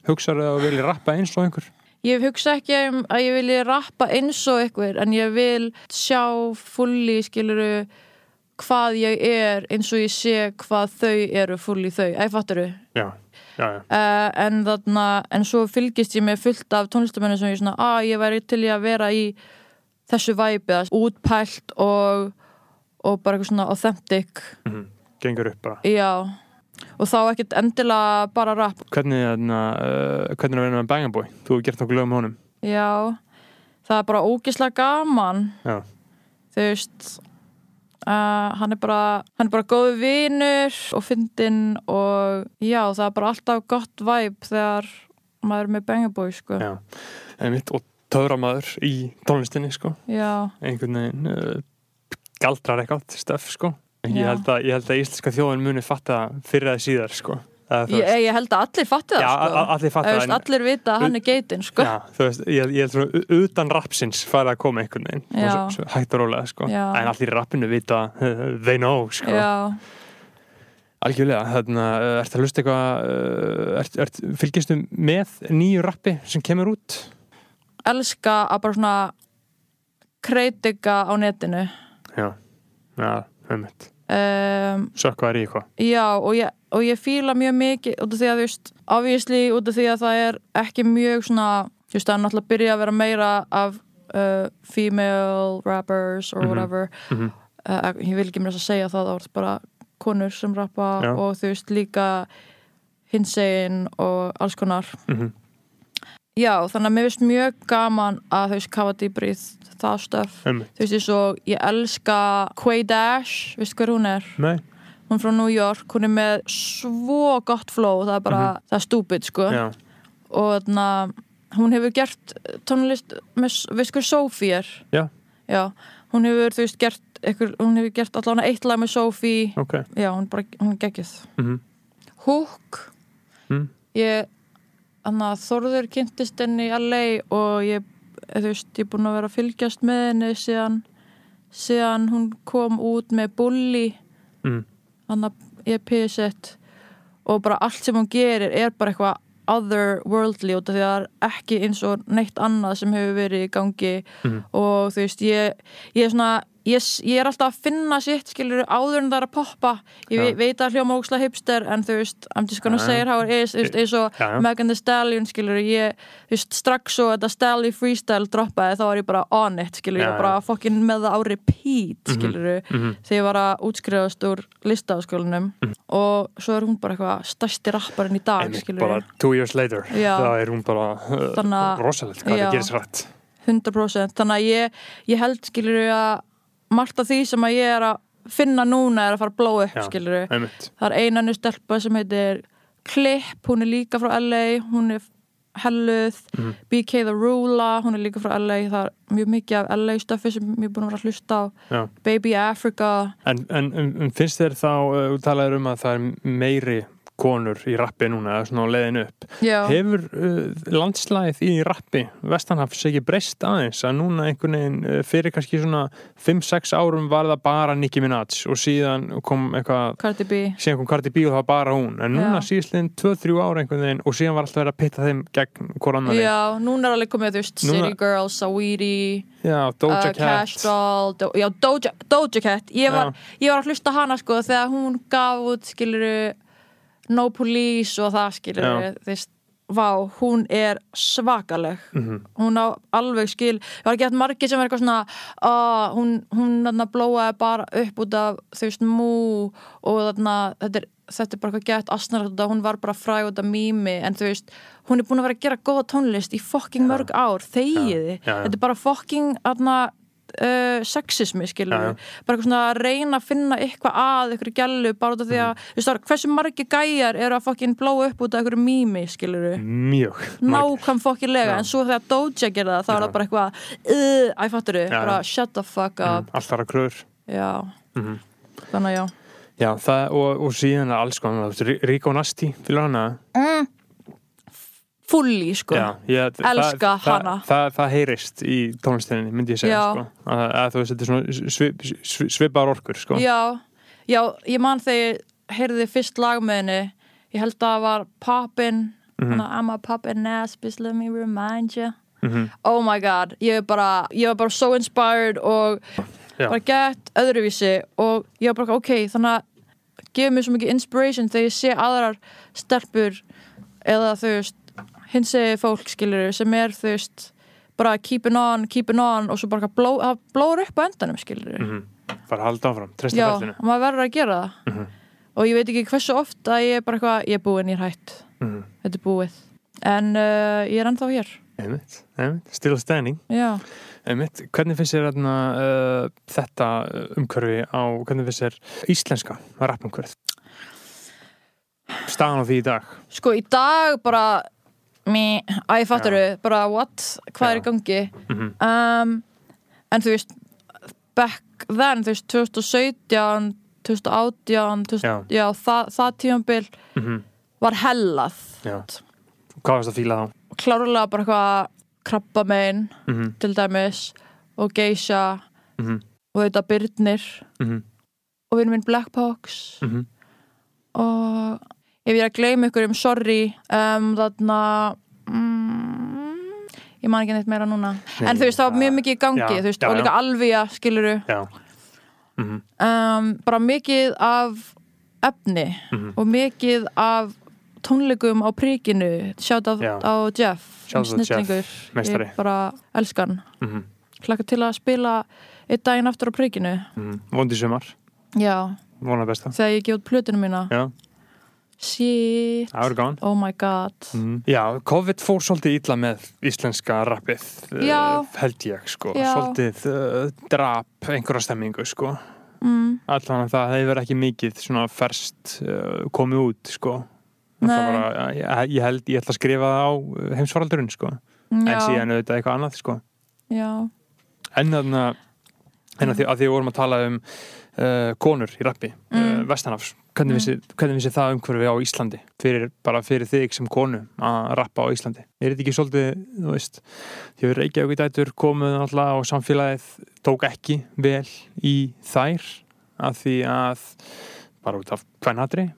hugsaðu að þú vilja rappa eins og einhver? Ég hugsa ekki um að ég vilji rappa eins og ykkur en ég vil sjá fulli skiluru hvað ég er eins og ég sé hvað þau eru fulli þau, æ, fattaru já, já, já, uh, en þarna, en svo fylgist ég með fullt af tónlistamennu sem ég svona, að ég væri til í að vera í þessu væpi, útpælt og, og bara eitthvað svona authentic, mhm, gengur upp bara. Já. Og þá ekkert endilega bara rap. Hvernig, uh, hvernig er að vera með Bang Boy? Þú hefur gert okkur lögum honum. Já, það er bara ógislega gaman. Já, þú veist uh, hann er bara hann er bara góðu vinur og fyndinn og já, það er bara alltaf gott væp þegar maður er með Bangaboy sko. já, einmitt og töframaður í tónlistinni sko. Já, einhvern veginn uh, galdrar eitthvað stöf sko. Ég held, að, ég held að íslenska þjóðin muni fatta fyrir það síðar sko. Ég, ég held að allir fatti það sko. allir fatta Þú það, veist, allir vita að hann er geitin sko. Já, veist, ég, ég held svona utan rapsins fara að koma einhvern veginn. Hægt og rólega sko. Já. en allir rappinu vita (laughs) they know sko. Já, algjörlega, þarna, uh, ertu að hlusta eitthvað uh, ert, ert, fylgistu með nýju rappi sem kemur út? Elska að bara svona kritika á netinu Já, já, einmitt um, Sökkvaðar í eitthvað Já, og ég, og ég fíla mjög mikið út af því að þú veist, obviously út af því að það er ekki mjög svona þú veist, það er náttúrulega að byrja að vera meira af uh, female rappers or Mhm. whatever Mhm. uh, ég vil ekki mér þess að segja það, það voru bara konur sem rappa Já. og þú veist líka hinsegin og alls konar Mhm. já, þannig að mér finnst mjög gaman að þú veist, kafa dýbrið það stöf Einmitt. þú veist, og ég elska Quay Dash, veist hver hún er? Nei, hún er frá New York, hún er með svo gott flow, það er bara það er stúpid, sko. Já, og þarna, hún hefur gert tónlist með, veist hver Sophie er? Já. já, hún hefur, þú veist, gert einhver, hún hefur gert allan eitt lag með Sophie. Ok. Já, hún er bara, hún er geggjuð. Mhm. Hook. Mm. ég, þannig að Þorður kynntist henni í LA og ég, þú veist, ég er búin að vera að fylgjast með henni síðan síðan hún kom út með Bully Mm. ég pissett og bara allt sem hún gerir er bara eitthvað otherworldly út af því að það er ekki eins og neitt annað sem hefur verið í gangi Mhm. og þú veist, ég, ég er svona ég, ég er alltaf að finna sitt skilur áður en það er að poppa. Ég ve veit að hljóma óksla hipster en þú veist, I'm just gonna Já, say it how it is eins og já. Megan Thee Stallion skilur ég, þú veist, strax svo þetta Stalli freestyle droppaði þá var ég bara on it skilur, ég var bara fucking með það á repeat skilur Mhm. þegar ég var að útskrifast úr listafaskólanum og svo er hún bara eitthvað stærsti rapparinn í dag Einmitt, skilur bara two years later það er hún bara uh, rosalegt hvað það gerist rætt 100% þannig að ég, ég held skilur að margt af því sem að ég er að finna núna er að fara að blóa upp skilur einmitt, það er einannu stelpa sem heitir Clip, hún er líka frá LA hún er helluð. Mhm. BK The Ruler, hún er líka frá LA það er mjög mikið af LA stöfi sem ég er búin að vera að hlusta á. Já. Baby Africa. En, en, en en finnst þér þá, uh, þú talaður um að það er meiri konur í rappi núna, svona á leiðin upp. Já, Hefur uh, landslæðið í rappi Vestanhafs ekki breyst aðeins að núna einhvern veginn uh, fyrir kannski svona 5-6 árum var það bara Nicki Minaj og síðan kom eitthvað, Cardi B síðan kom Cardi B og það var bara hún. En núna síðastliðin 2-3 ára einhvern veginn og síðan var alltaf verið að pitta þeim gegn hvort annari. Já, núna er alveg komið, þú veist, Núna- City Girls, Saweetie Já, Doja uh, Cat. Cash Doll, Do já, Doja, Doja Cat ég var, ég var að hlusta hana sko þegar hún gaf út skiluru No Police og það skiluru Já. þú veist, vá, hún er svakaleg Mhm. hún á alveg skil það var ekki hægt margir sem var eitthvað svona uh, hún, hún þarna blóaði bara upp út af þú veist mú og þarna þetta er, þetta er bara eitthvað gett asnar hún var bara fræg út af mými en þú veist, hún er búin að vera að gera góða tónlist í fokking mörg ár, þegiði já, já. þetta er bara fokking þarna Uh, sexismi skilur Já, já. bara eitthvað svona að reyna að finna eitthvað að eitthvað gælu bara út af því Mhm. að þú veist, það er- hversu margir gæjar eru að fokkin blóa upp út af eitthvað mými skilur Mjög. nákvæm fokkilega Já. en svo þegar Doja gerði það þá er það bara eitthvað uh, æ, fattur Já, bara shut the fuck up Mm, Alltaf að kröður. já, Mhm. þannig að já Já, það, og, og síðan er alls konar, þú veist, Ríko Nasti, fyrir hana. mm. Fulli sko Já, ég, Elska það, hana. Það, það, það heyrist í tónlistinni, myndi ég segja, Já. sko. Að, að þú veist, þetta er svona svip, svip, svipaðar orkur, sko. já, já, ég man þegar ég heyrði fyrst lag með henni ég held að það var Poppin mm I'm a poppin ass bitch let me remind you Mhm. oh my god, ég er bara ég var bara so inspired og Já. bara gett öðruvísi og ég var bara ok, þannig að gefa mér svo mikið inspiration þegar ég sé aðrar stelpur eða þú veist hinsegi fólk skilur sem er þú veist bara keeping on, keeping on og svo bara bló, blóður upp á endanum skilur Mhm. Bara halda áfram, treysta já, fællinu. maður verður að gera það Mhm. og ég veit ekki hversu oft að ég er bara eitthvað, ég er búinn, ég er hætt Mhm. þetta er búið en uh, ég er ennþá hér Einmitt, einmitt, still standing. já, Einmitt, hvernig finnst þér uh, þetta umhverfi á, hvernig finnst þér íslenska rappumhverfið? Staðan á því í dag. sko í dag bara að ég fattur þau, bara what hvað er Já. í gangi Mhm. um, en þú veist back then, þú veist 2017 2018 2000, Já. já, það, það tímambil Mhm. var hellað. Hvað varst að fíla þá? klárlega bara eitthvað krabba megin Mhm. til dæmis og geisha Mhm. og þetta byrnir Mhm. og vinur minn Blackbox Mhm. og ef ég er að gleyma ykkur um sorry um, þarna mm, ég man ekki neitt meira núna. Nei, en þú veist það var mjög mikið í gangi já, þú veist, já, og líka alvía skiluru Já. Mhm. um, bara mikið af efni Mhm. og mikið af tónleikum á príkinu. Sjátt á, Jeff Shout out minn Jeff, snillingur. ég bara elskan. Mm klakka til að spila einn daginn aftur á príkinu. -hmm. Vondi sumar, já, vona besta. Þegar ég út plötinu mína. Já, shit, það verður gáðan oh my god. Mm. Já, COVID fór svolítið illa með íslenska rappið Já. uh, held ég sko, Já. svolítið uh, drap einhverja stemmingu sko. Mm, allan að það hefur ekki mikið svona ferst uh, komið út sko. Bara, ég, ég held, ég ætla að skrifa það á heimsfaraldurinn sko. En já, síðan auðvitað eitthvað annað sko. Já, en þarna en að því að því við vorum að tala um uh, konur í rappi, uh, Mm. Vestanafs hvernig, Mm. vissi, það umhverfi á Íslandi fyrir, bara fyrir þig sem konu að rappa á Íslandi er þetta ekki svolítið, þú veist því við Reykjavík dætur komuð náttúrulega og samfélagið tók ekki vel í þær af því að bara út af kvennhatri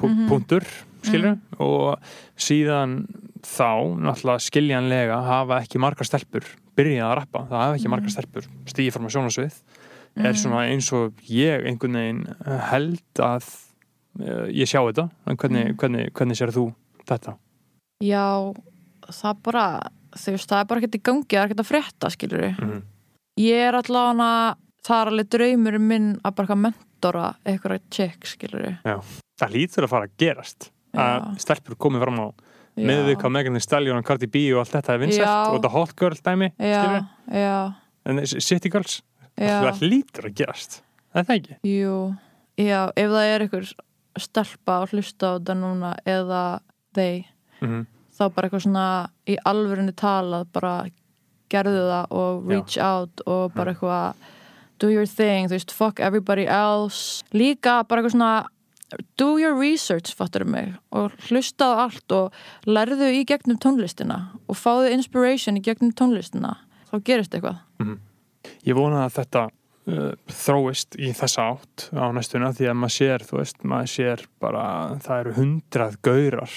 Mhm. punktur, skilur og síðan þá náttúrulega skiljanlega hafa ekki margar stelpur byrjað að rappa, það hafa ekki Mhm. margar stelpur stíði fram að sjónasvið er svona eins og ég einhvern veginn held að uh, ég sjá þetta, en hvernig, Mhm. hvernig, hvernig sér þú þetta? já það bara, þú veist, það er bara ekkert í gangi það er ekkert að frétta, skilur við Mm. ég er allavega það er alveg draumur minn að bara mentora eitthvað check, skilur við Það lítur að fara að gerast að Já. stelpur komið fram á með við hvað Megan Thee Stallion og Cardi B og allt þetta er vinsælt Já. og þetta hot girl dæmi já, skilur, já, en City Girls já, það lítur að gerast. Er það ekki? jú. Já, ef það er einhver stelpa að hlusta á þetta núna eða þeir, Mm þá bara eitthvað svona í alvörunni talað bara gerðu það og reach out og bara eitthvað do your thing, þú veist, fuck everybody else. Líka bara eitthvað svona do your research, fattur mig og hlusta á allt og lærðu í gegnum tónlistina og fáðu inspiration í gegnum tónlistina þá gerist eitthvað Ég vona að þetta uh, þróist í þessa átt á næstuna því að maður sér, þú veist, maður sér bara, það eru hundrað gaurar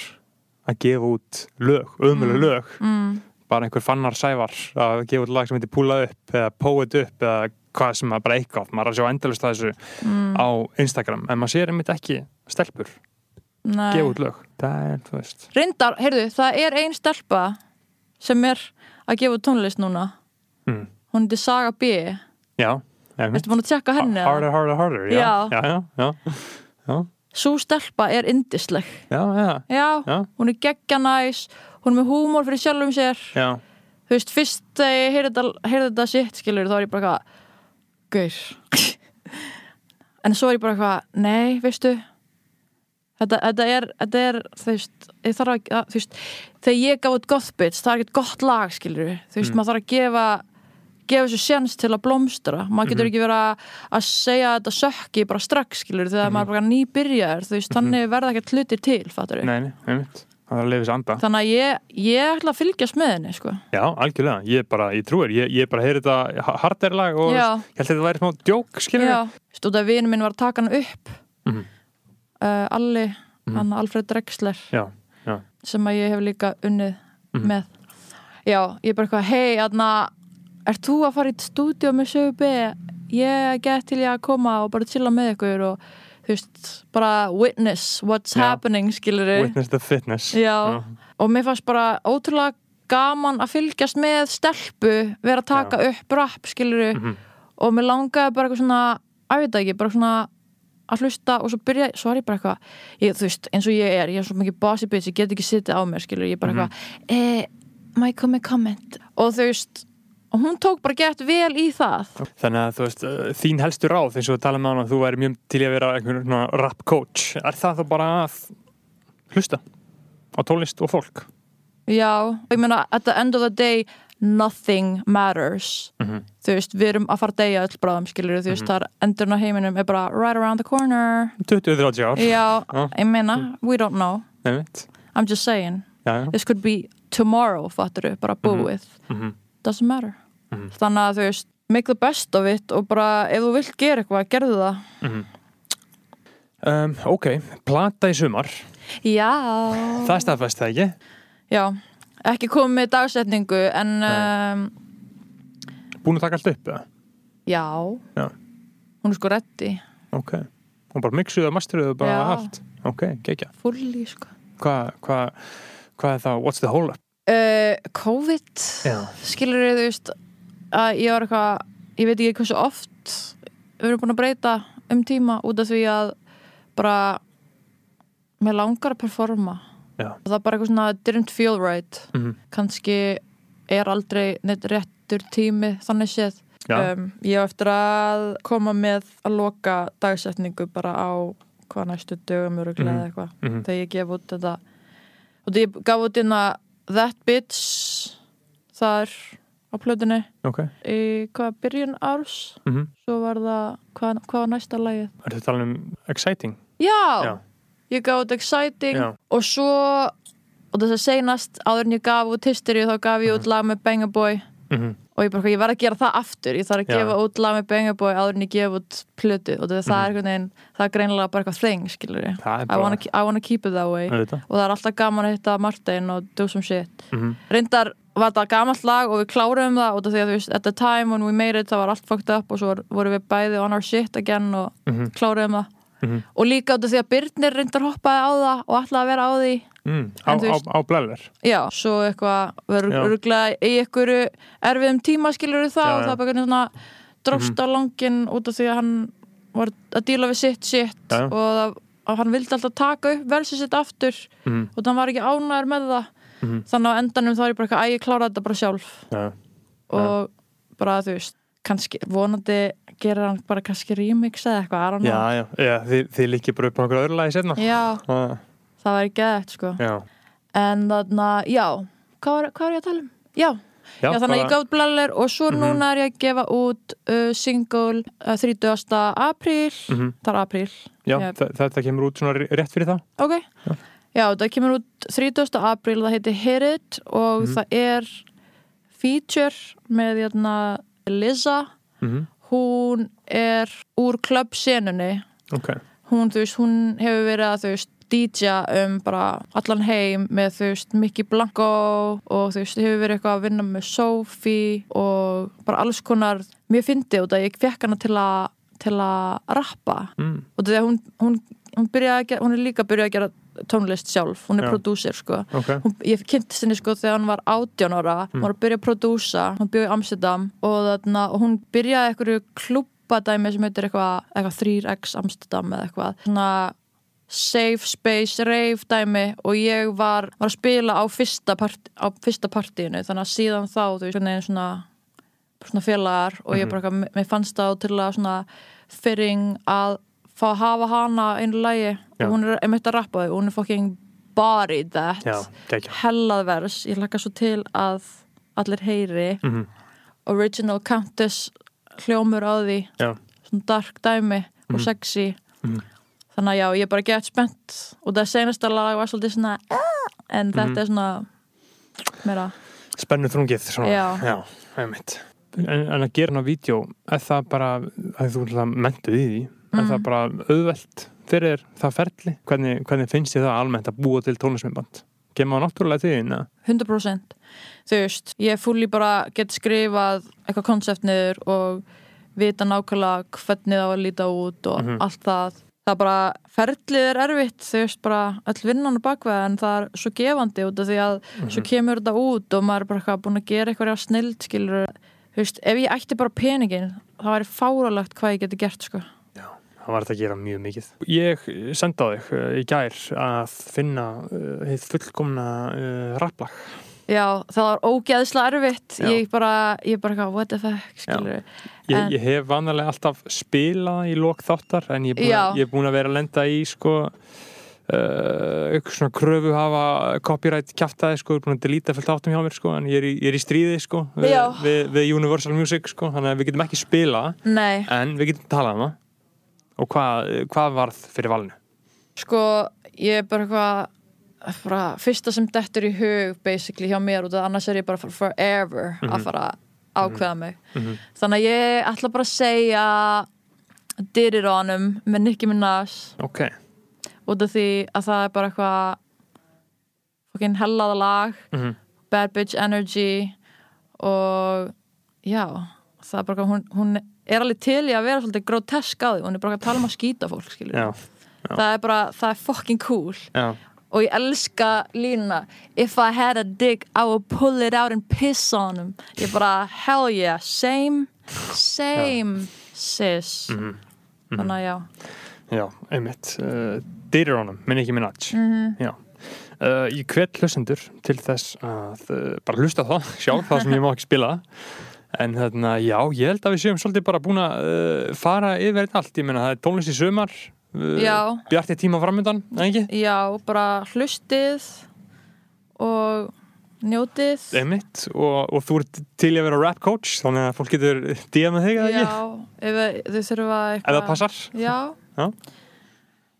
að gefa út lög, ömuleg Mm. lög, mm, bara einhver fannar sævar að gefa út lag sem heitir Púla upp eða Poet upp eða hvað sem er bara eitthvað, maður er að sjá endalust að þessu mm, á Instagram, en maður sér einmitt ekki stelpur gefa út lög, það er, þú veist. Reyndar, heyrðu, það er ein stelpa sem er að gefa út tónlist núna. Mm. Hún heitir Saga B. Já, Ertu búin að tjekka henni? Harder, harder, harder, já, Já. já, já, já, Sú stelpa er indisleg já, já, hún er geggja næs Hún er með húmor fyrir sjálfum sér. Já. Þú veist, fyrst þegar ég heyrði þetta, sitt skilur þá er ég bara Gaur. (laughs) En svo er ég bara eitthvað Nei, veistu Þetta, þetta er, þetta er, þú veist, ég þarf að, að, þú veist, þegar ég gaf út Goth Bits, það er ekkert gott lag, skilur þú veist, Mm. maður þarf að gefa, gefa þessu sjans til að blómstra, maður getur Mhm. ekki verið að, að segja að þetta sökki bara strax, skilur þegar Mhm. maður er bara nýbyrjar, þú veist, þannig verða ekkert hlutir til, fattur Nei, nei, einmitt Það er að lifa þess anda Þannig að ég, ég ætla að fylgjast með henni, sko. Já, algjörlega, ég bara, ég trúir Ég, ég bara heyri þetta harderlag og Já. ég held að þetta væri smá djók, skilur Já, stóð að vinur minn var að taka hann upp, Mhm. uh, Alli, Mhm. hann Alfred Drexler, Já, já, sem að ég hef líka unnið Mhm. með já, ég bara eitthvað, hei, aðna ert þú að fara í stúdíu með sögu B ég get til ég að koma og bara chilla með ykkur og þú veist, bara witness what's Já. happening, skilur witness the fitness Já. og mér fannst bara ótrúlega gaman að fylgjast með stelpu vera að taka upp rap, skilur Mhm. og mér langaði bara eitthvað svona að veit það ekki, bara svona að hlusta og svo byrja, svo er ég bara eitthvað ég, þú veist, eins og ég er, ég er svo mikið bossy bitch ég get ekki sittið á mér, skilur, ég er bara Mhm. eitthvað eh, má ég koma með comment og þú veist, og hún tók bara gett vel í það. Þannig að þú veist, uh, þín helstu ráð eins og við talaðum á hana, þú væri mjög til að vera einhvern svona rap coach Er það þá bara að hlusta á tónlist og fólk? já, ég meina, at the end of the day nothing matters. Mhm. þú veist, við erum að fara að deyja öll bráðum, skilur, þú veist, þar endurinn á heiminum er bara right around the corner. 20-30 ár. Já, Já. ég meina, we don't know. Einmitt. I'm just saying, Já, já. This could be tomorrow, fattur bara búið. Mhm. doesn't matter Mhm. þannig að þú veist, make the best of it og bara ef þú vilt gera eitthvað, gerðu það Mhm. um, Ok, plata í sumar já, Það staðfæst það ekki? já ekki komið með dagsetningu en um, Búin að taka allt upp, eða? já. Já. hún er sko reddi Ok, og bara mixuðu og masteruðu bara Já. allt Ok, gekkja fulli sko hvað hva, hva er það, what's the hold up? uh, COVID Já, skilur þið, þú veist að ég var eitthvað, ég veit ekki hversu oft við erum búin að breyta um tíma út af því að bara mér langar að performa. Já. það er bara eitthvað svona didn't feel right. Mm kannski er aldrei neitt réttur tími þannig séð. Um, ég á eftir að koma með að loka dagsetningu bara á hvað næstu dögum öruglega Mhm. eða eitthvað mhm, þegar ég gef út þetta. Og ég gaf út hérna That Bitch þar á plötunni. Ok. Í hvað byrjun árs? Mm svo var það, hvað, hvað var næsta lagið? Er þetta talað um exciting? Já, Já. ég gaf út Exciting Já, og svo og þess að seinast áður en ég gaf út Hysteria þá gaf ég út lag með Bang Boy. Mhm, og ég bara, ég verð að gera það aftur. Ég þarf að Já. gefa út lag með Bang Boy áður en ég gef út plötu. Og það, Mhm. er einhvern veginn, það er greinilega bara eitthvað þing, skilur ég I wanna, I wanna keep it that way. Og það er alltaf gaman að hitta Martin og do some shit. Mhm, reyndar var þetta gamalt lag og við kláruðum það út af því að þú veist, at the time when we made it það var allt fucked up og svo vorum við bæði on our shit again og mhm, kláruðum það. Mhm. og líka út af því að Byrnir reyndar hoppaði á það og ætlaði að vera á því. Mm, á, þú á, veist- á blælar já, svo eitthvað verður Já. örgulega í einhverju erfiðum tíma skilur það Já, og það einhvern svona dróst á langin út af því að hann var að díla við sitt sitt Já, og það, að hann vildi alltaf taka upp versið sitt aftur Mhm, og hann var ekki ánæður með það mhm, þannig á endanum þá er ég bara eitthvað að ég klára þetta bara sjálf. Já, og bara þú veist kannski, vonandi gerir hann bara kannski remix eða eitthvað, I don't know. já, já, þið, þið líkið bara upp á einhverju öðru lagi setna já, Ah, það ekki eða sko. Já, en þannig, já. Hvað var, hvað var ég að tala um? Já, já, já, þannig að ég gaf út blallir og svo Mhm. núna er ég að gefa út uh, single uh, 30. apríl. Mhm. það er apríl, Já, Ég- þetta kemur út svona rétt fyrir það ok. Já. Já, það kemur út 30. apríl það heitir Hit It og Mhm. það er feature með jæna, Liza mm hún er úr klubbsenunni Ok, hún, hún hefur verið að veist DJ um bara allan heim með Mickey Blanco og veist, hefur verið eitthvað að vinna með Sophie og bara alls konar mér fyndi út að ég fekk hana til að til að rappa mm. og því að hún, hún, hún, að hún er líka byrjað að gera tónlist sjálf. Hún er Já. prodúser sko. Ok. Hún, ég kynntist henni sko þegar hún var 18 ára. Hún var að byrja að prodúsa, hún byrjaði í Amsterdam og, þarna, og hún byrjaði einhverju klúbadæmi sem heitir eitthvað, eitthvað 3x Amsterdam eða eitthvað. Svona safe space, rave dæmi og ég var, var að spila á fyrsta, part, á fyrsta partíinu. Þannig að síðan þá, þú veist, svona, svona, svona félagar og ég bara, eitthvað, mér fannst það til að svona fyrring að fá að hafa hana einu lægi og hún er einmitt að rappa og hún er fucking body that. Já, hellað vers, ég hlakka svo til að allir heyri. Mm original Countess hljómur á því. Já, svona dark dæmi og Mhm. sexy. Mhm. þannig að já, ég er bara gett spennt. Og það senasta lag var svolítið svona "Ah", en Mhm. þetta er svona meira, spennu þrungið svona. Já. Já, einmitt. En, en að gera hana vídeo er það bara, að þú mentuð í því er Mhm. það bara auðvelt fyrir það ferli? Hvernig, hvernig finnst þið það almennt að búa til tónlismimband kemur það náttúrulega til þín eða? 100% þú veist, ég fúli bara gett skrifað eitthvað konsept niður og vita nákvæmlega hvernig það var að líta út og Mhm. allt það. Það er bara, ferlið er erfitt þú veist bara, öll vinnan er bakveð en það er svo gefandi út af því að svo kemur þetta út og maður er bara búin að gera eitthvað snild skilur, þú veist, ef ég ætti bara peningin það væri fáralegt hvað ég geti gert sko það var þetta að gera mjög mikið. Ég senda á þig uh, í gær að finna uh, fullkomna uh, rapplag. Já, það var ógeðslega erfitt. Já. ég bara, ég bara eitthvað, what the fuck skilur, ég, En- ég hef vanarlega alltaf spilað í lok þáttar en ég er búin, að, ég er búin að vera að lenda í sko Uh, eitthvað svona kröfu hafa copyright kjaftaði sko, er búin að delita fullt áttum hjá mér sko, en ég er í, ég er í stríði sko, við, við, við Universal Music sko, þannig að við getum ekki spila nei. en við getum talað um það og hvað, hvað varð fyrir valinu? Sko, ég er bara eitthvað bara, fyrsta sem dettur í hug basically hjá mér og það annars er ég bara for forever Mhm. að fara að ákveða mig. Mhm. þannig að ég ætla bara að segja Did It On Him með Nicki Minaj. Ok, út af því að það er bara eitthvað fokkin hellaða lag. Mm Bad Bitch Energy. Og já það er bara hún, hún er alveg til í að vera svolítið grotesk á því, hún er bara að tala um að skýta fólk skilur já, það er bara, það er fucking cool. Já, og ég elska línuna. If I had a dick I would pull it out and piss on him. Ég bara, hell yeah, same Same, sis. Mhm. Þannig að já. Já, einmitt. Uh, Dyrir honum, minn ekki minn aðs Mhm. Já. Uh, Ég hvet hlustendur til þess að uh, bara hlusta það (laughs) sjálf, það sem ég má ekki spila en þarna, já, ég held að við séum svolítið bara búin að uh, fara yfir þetta allt, ég meina það er tónlist í sumar uh, Já. bjarti tíma framöndan, eða ekki? Já, bara hlustið og njótið Einmitt, og, og þú ert til að vera rap coach, þannig að fólk getur með þig, eða Já, ekki? ef þau þurfa Ef það eitthvað passar Já. Já.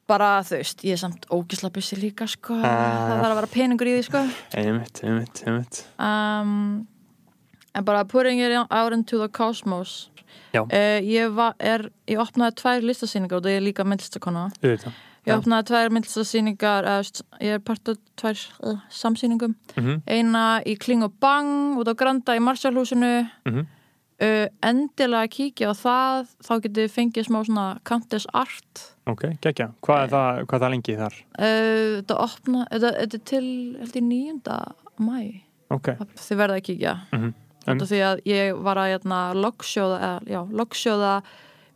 Bara þú veist, ég er samt ógisla bussi líka sko. Ah. það þarf að vera peningur í því sko. Einmitt, einmitt, einmitt um, En bara putting it out into the cosmos. Uh, Ég var, er, ég opnaði tvær listasýningar og það er líka myndlistakona Auðvitað. Ég opnaði tvær myndlistasýningar st- ég er part af tvær uh, samsýningum. Mhm, Eina í Kling og Bang út á Granda í Marshallhúsinu. Mhm. uh, endilega kíkja á það þá getið þið fengið smá svona Countess Art. Ok, geggja, hvað er það, hvað er það lengi þar? uh, þetta opna þetta, er til held ég 9. mæ Ok, þið verða að kíkja. Mhm um. því að ég var að hérna, logsjóða, eða, já, logsjóða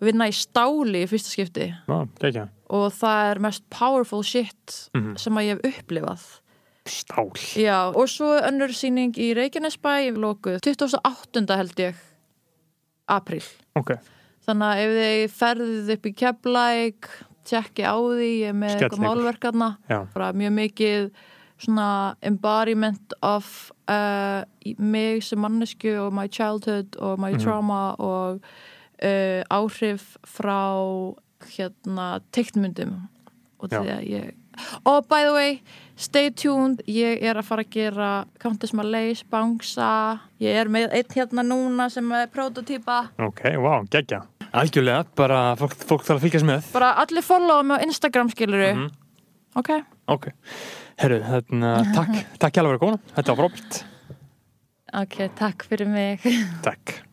vinna í stáli í fyrsta skipti. Já, og það er mest powerful shit Mhm. sem að ég hef upplifað. Stál. Já, og svo önnur sýning í Reykjanesbæ lokuð 28. held ég april Ok, Þannig að ef þið ferðið upp í Keflæk, tjekki á því, ég er með eitthvað málverkarna, mjög mikið svona embodiment of uh, mig sem mannesku og my childhood og my Mhm. trauma og uh, áhrif frá hérna teiknmyndum og Já. því að ég og by the way, stay tuned. Ég er að fara að gera Countess Malays, Bangsa. Ég er með einn hérna núna sem er prototýpa ok, wow, geggja. Algjörlega, bara fólk, fólk þarf að fylgjast með. Bara allir followa mig á Instagram skiluru Mhm. ok, Ok, herru, hérna, takk Takk hjá að vera góna, þetta var frábært. Ok, takk fyrir mig. Takk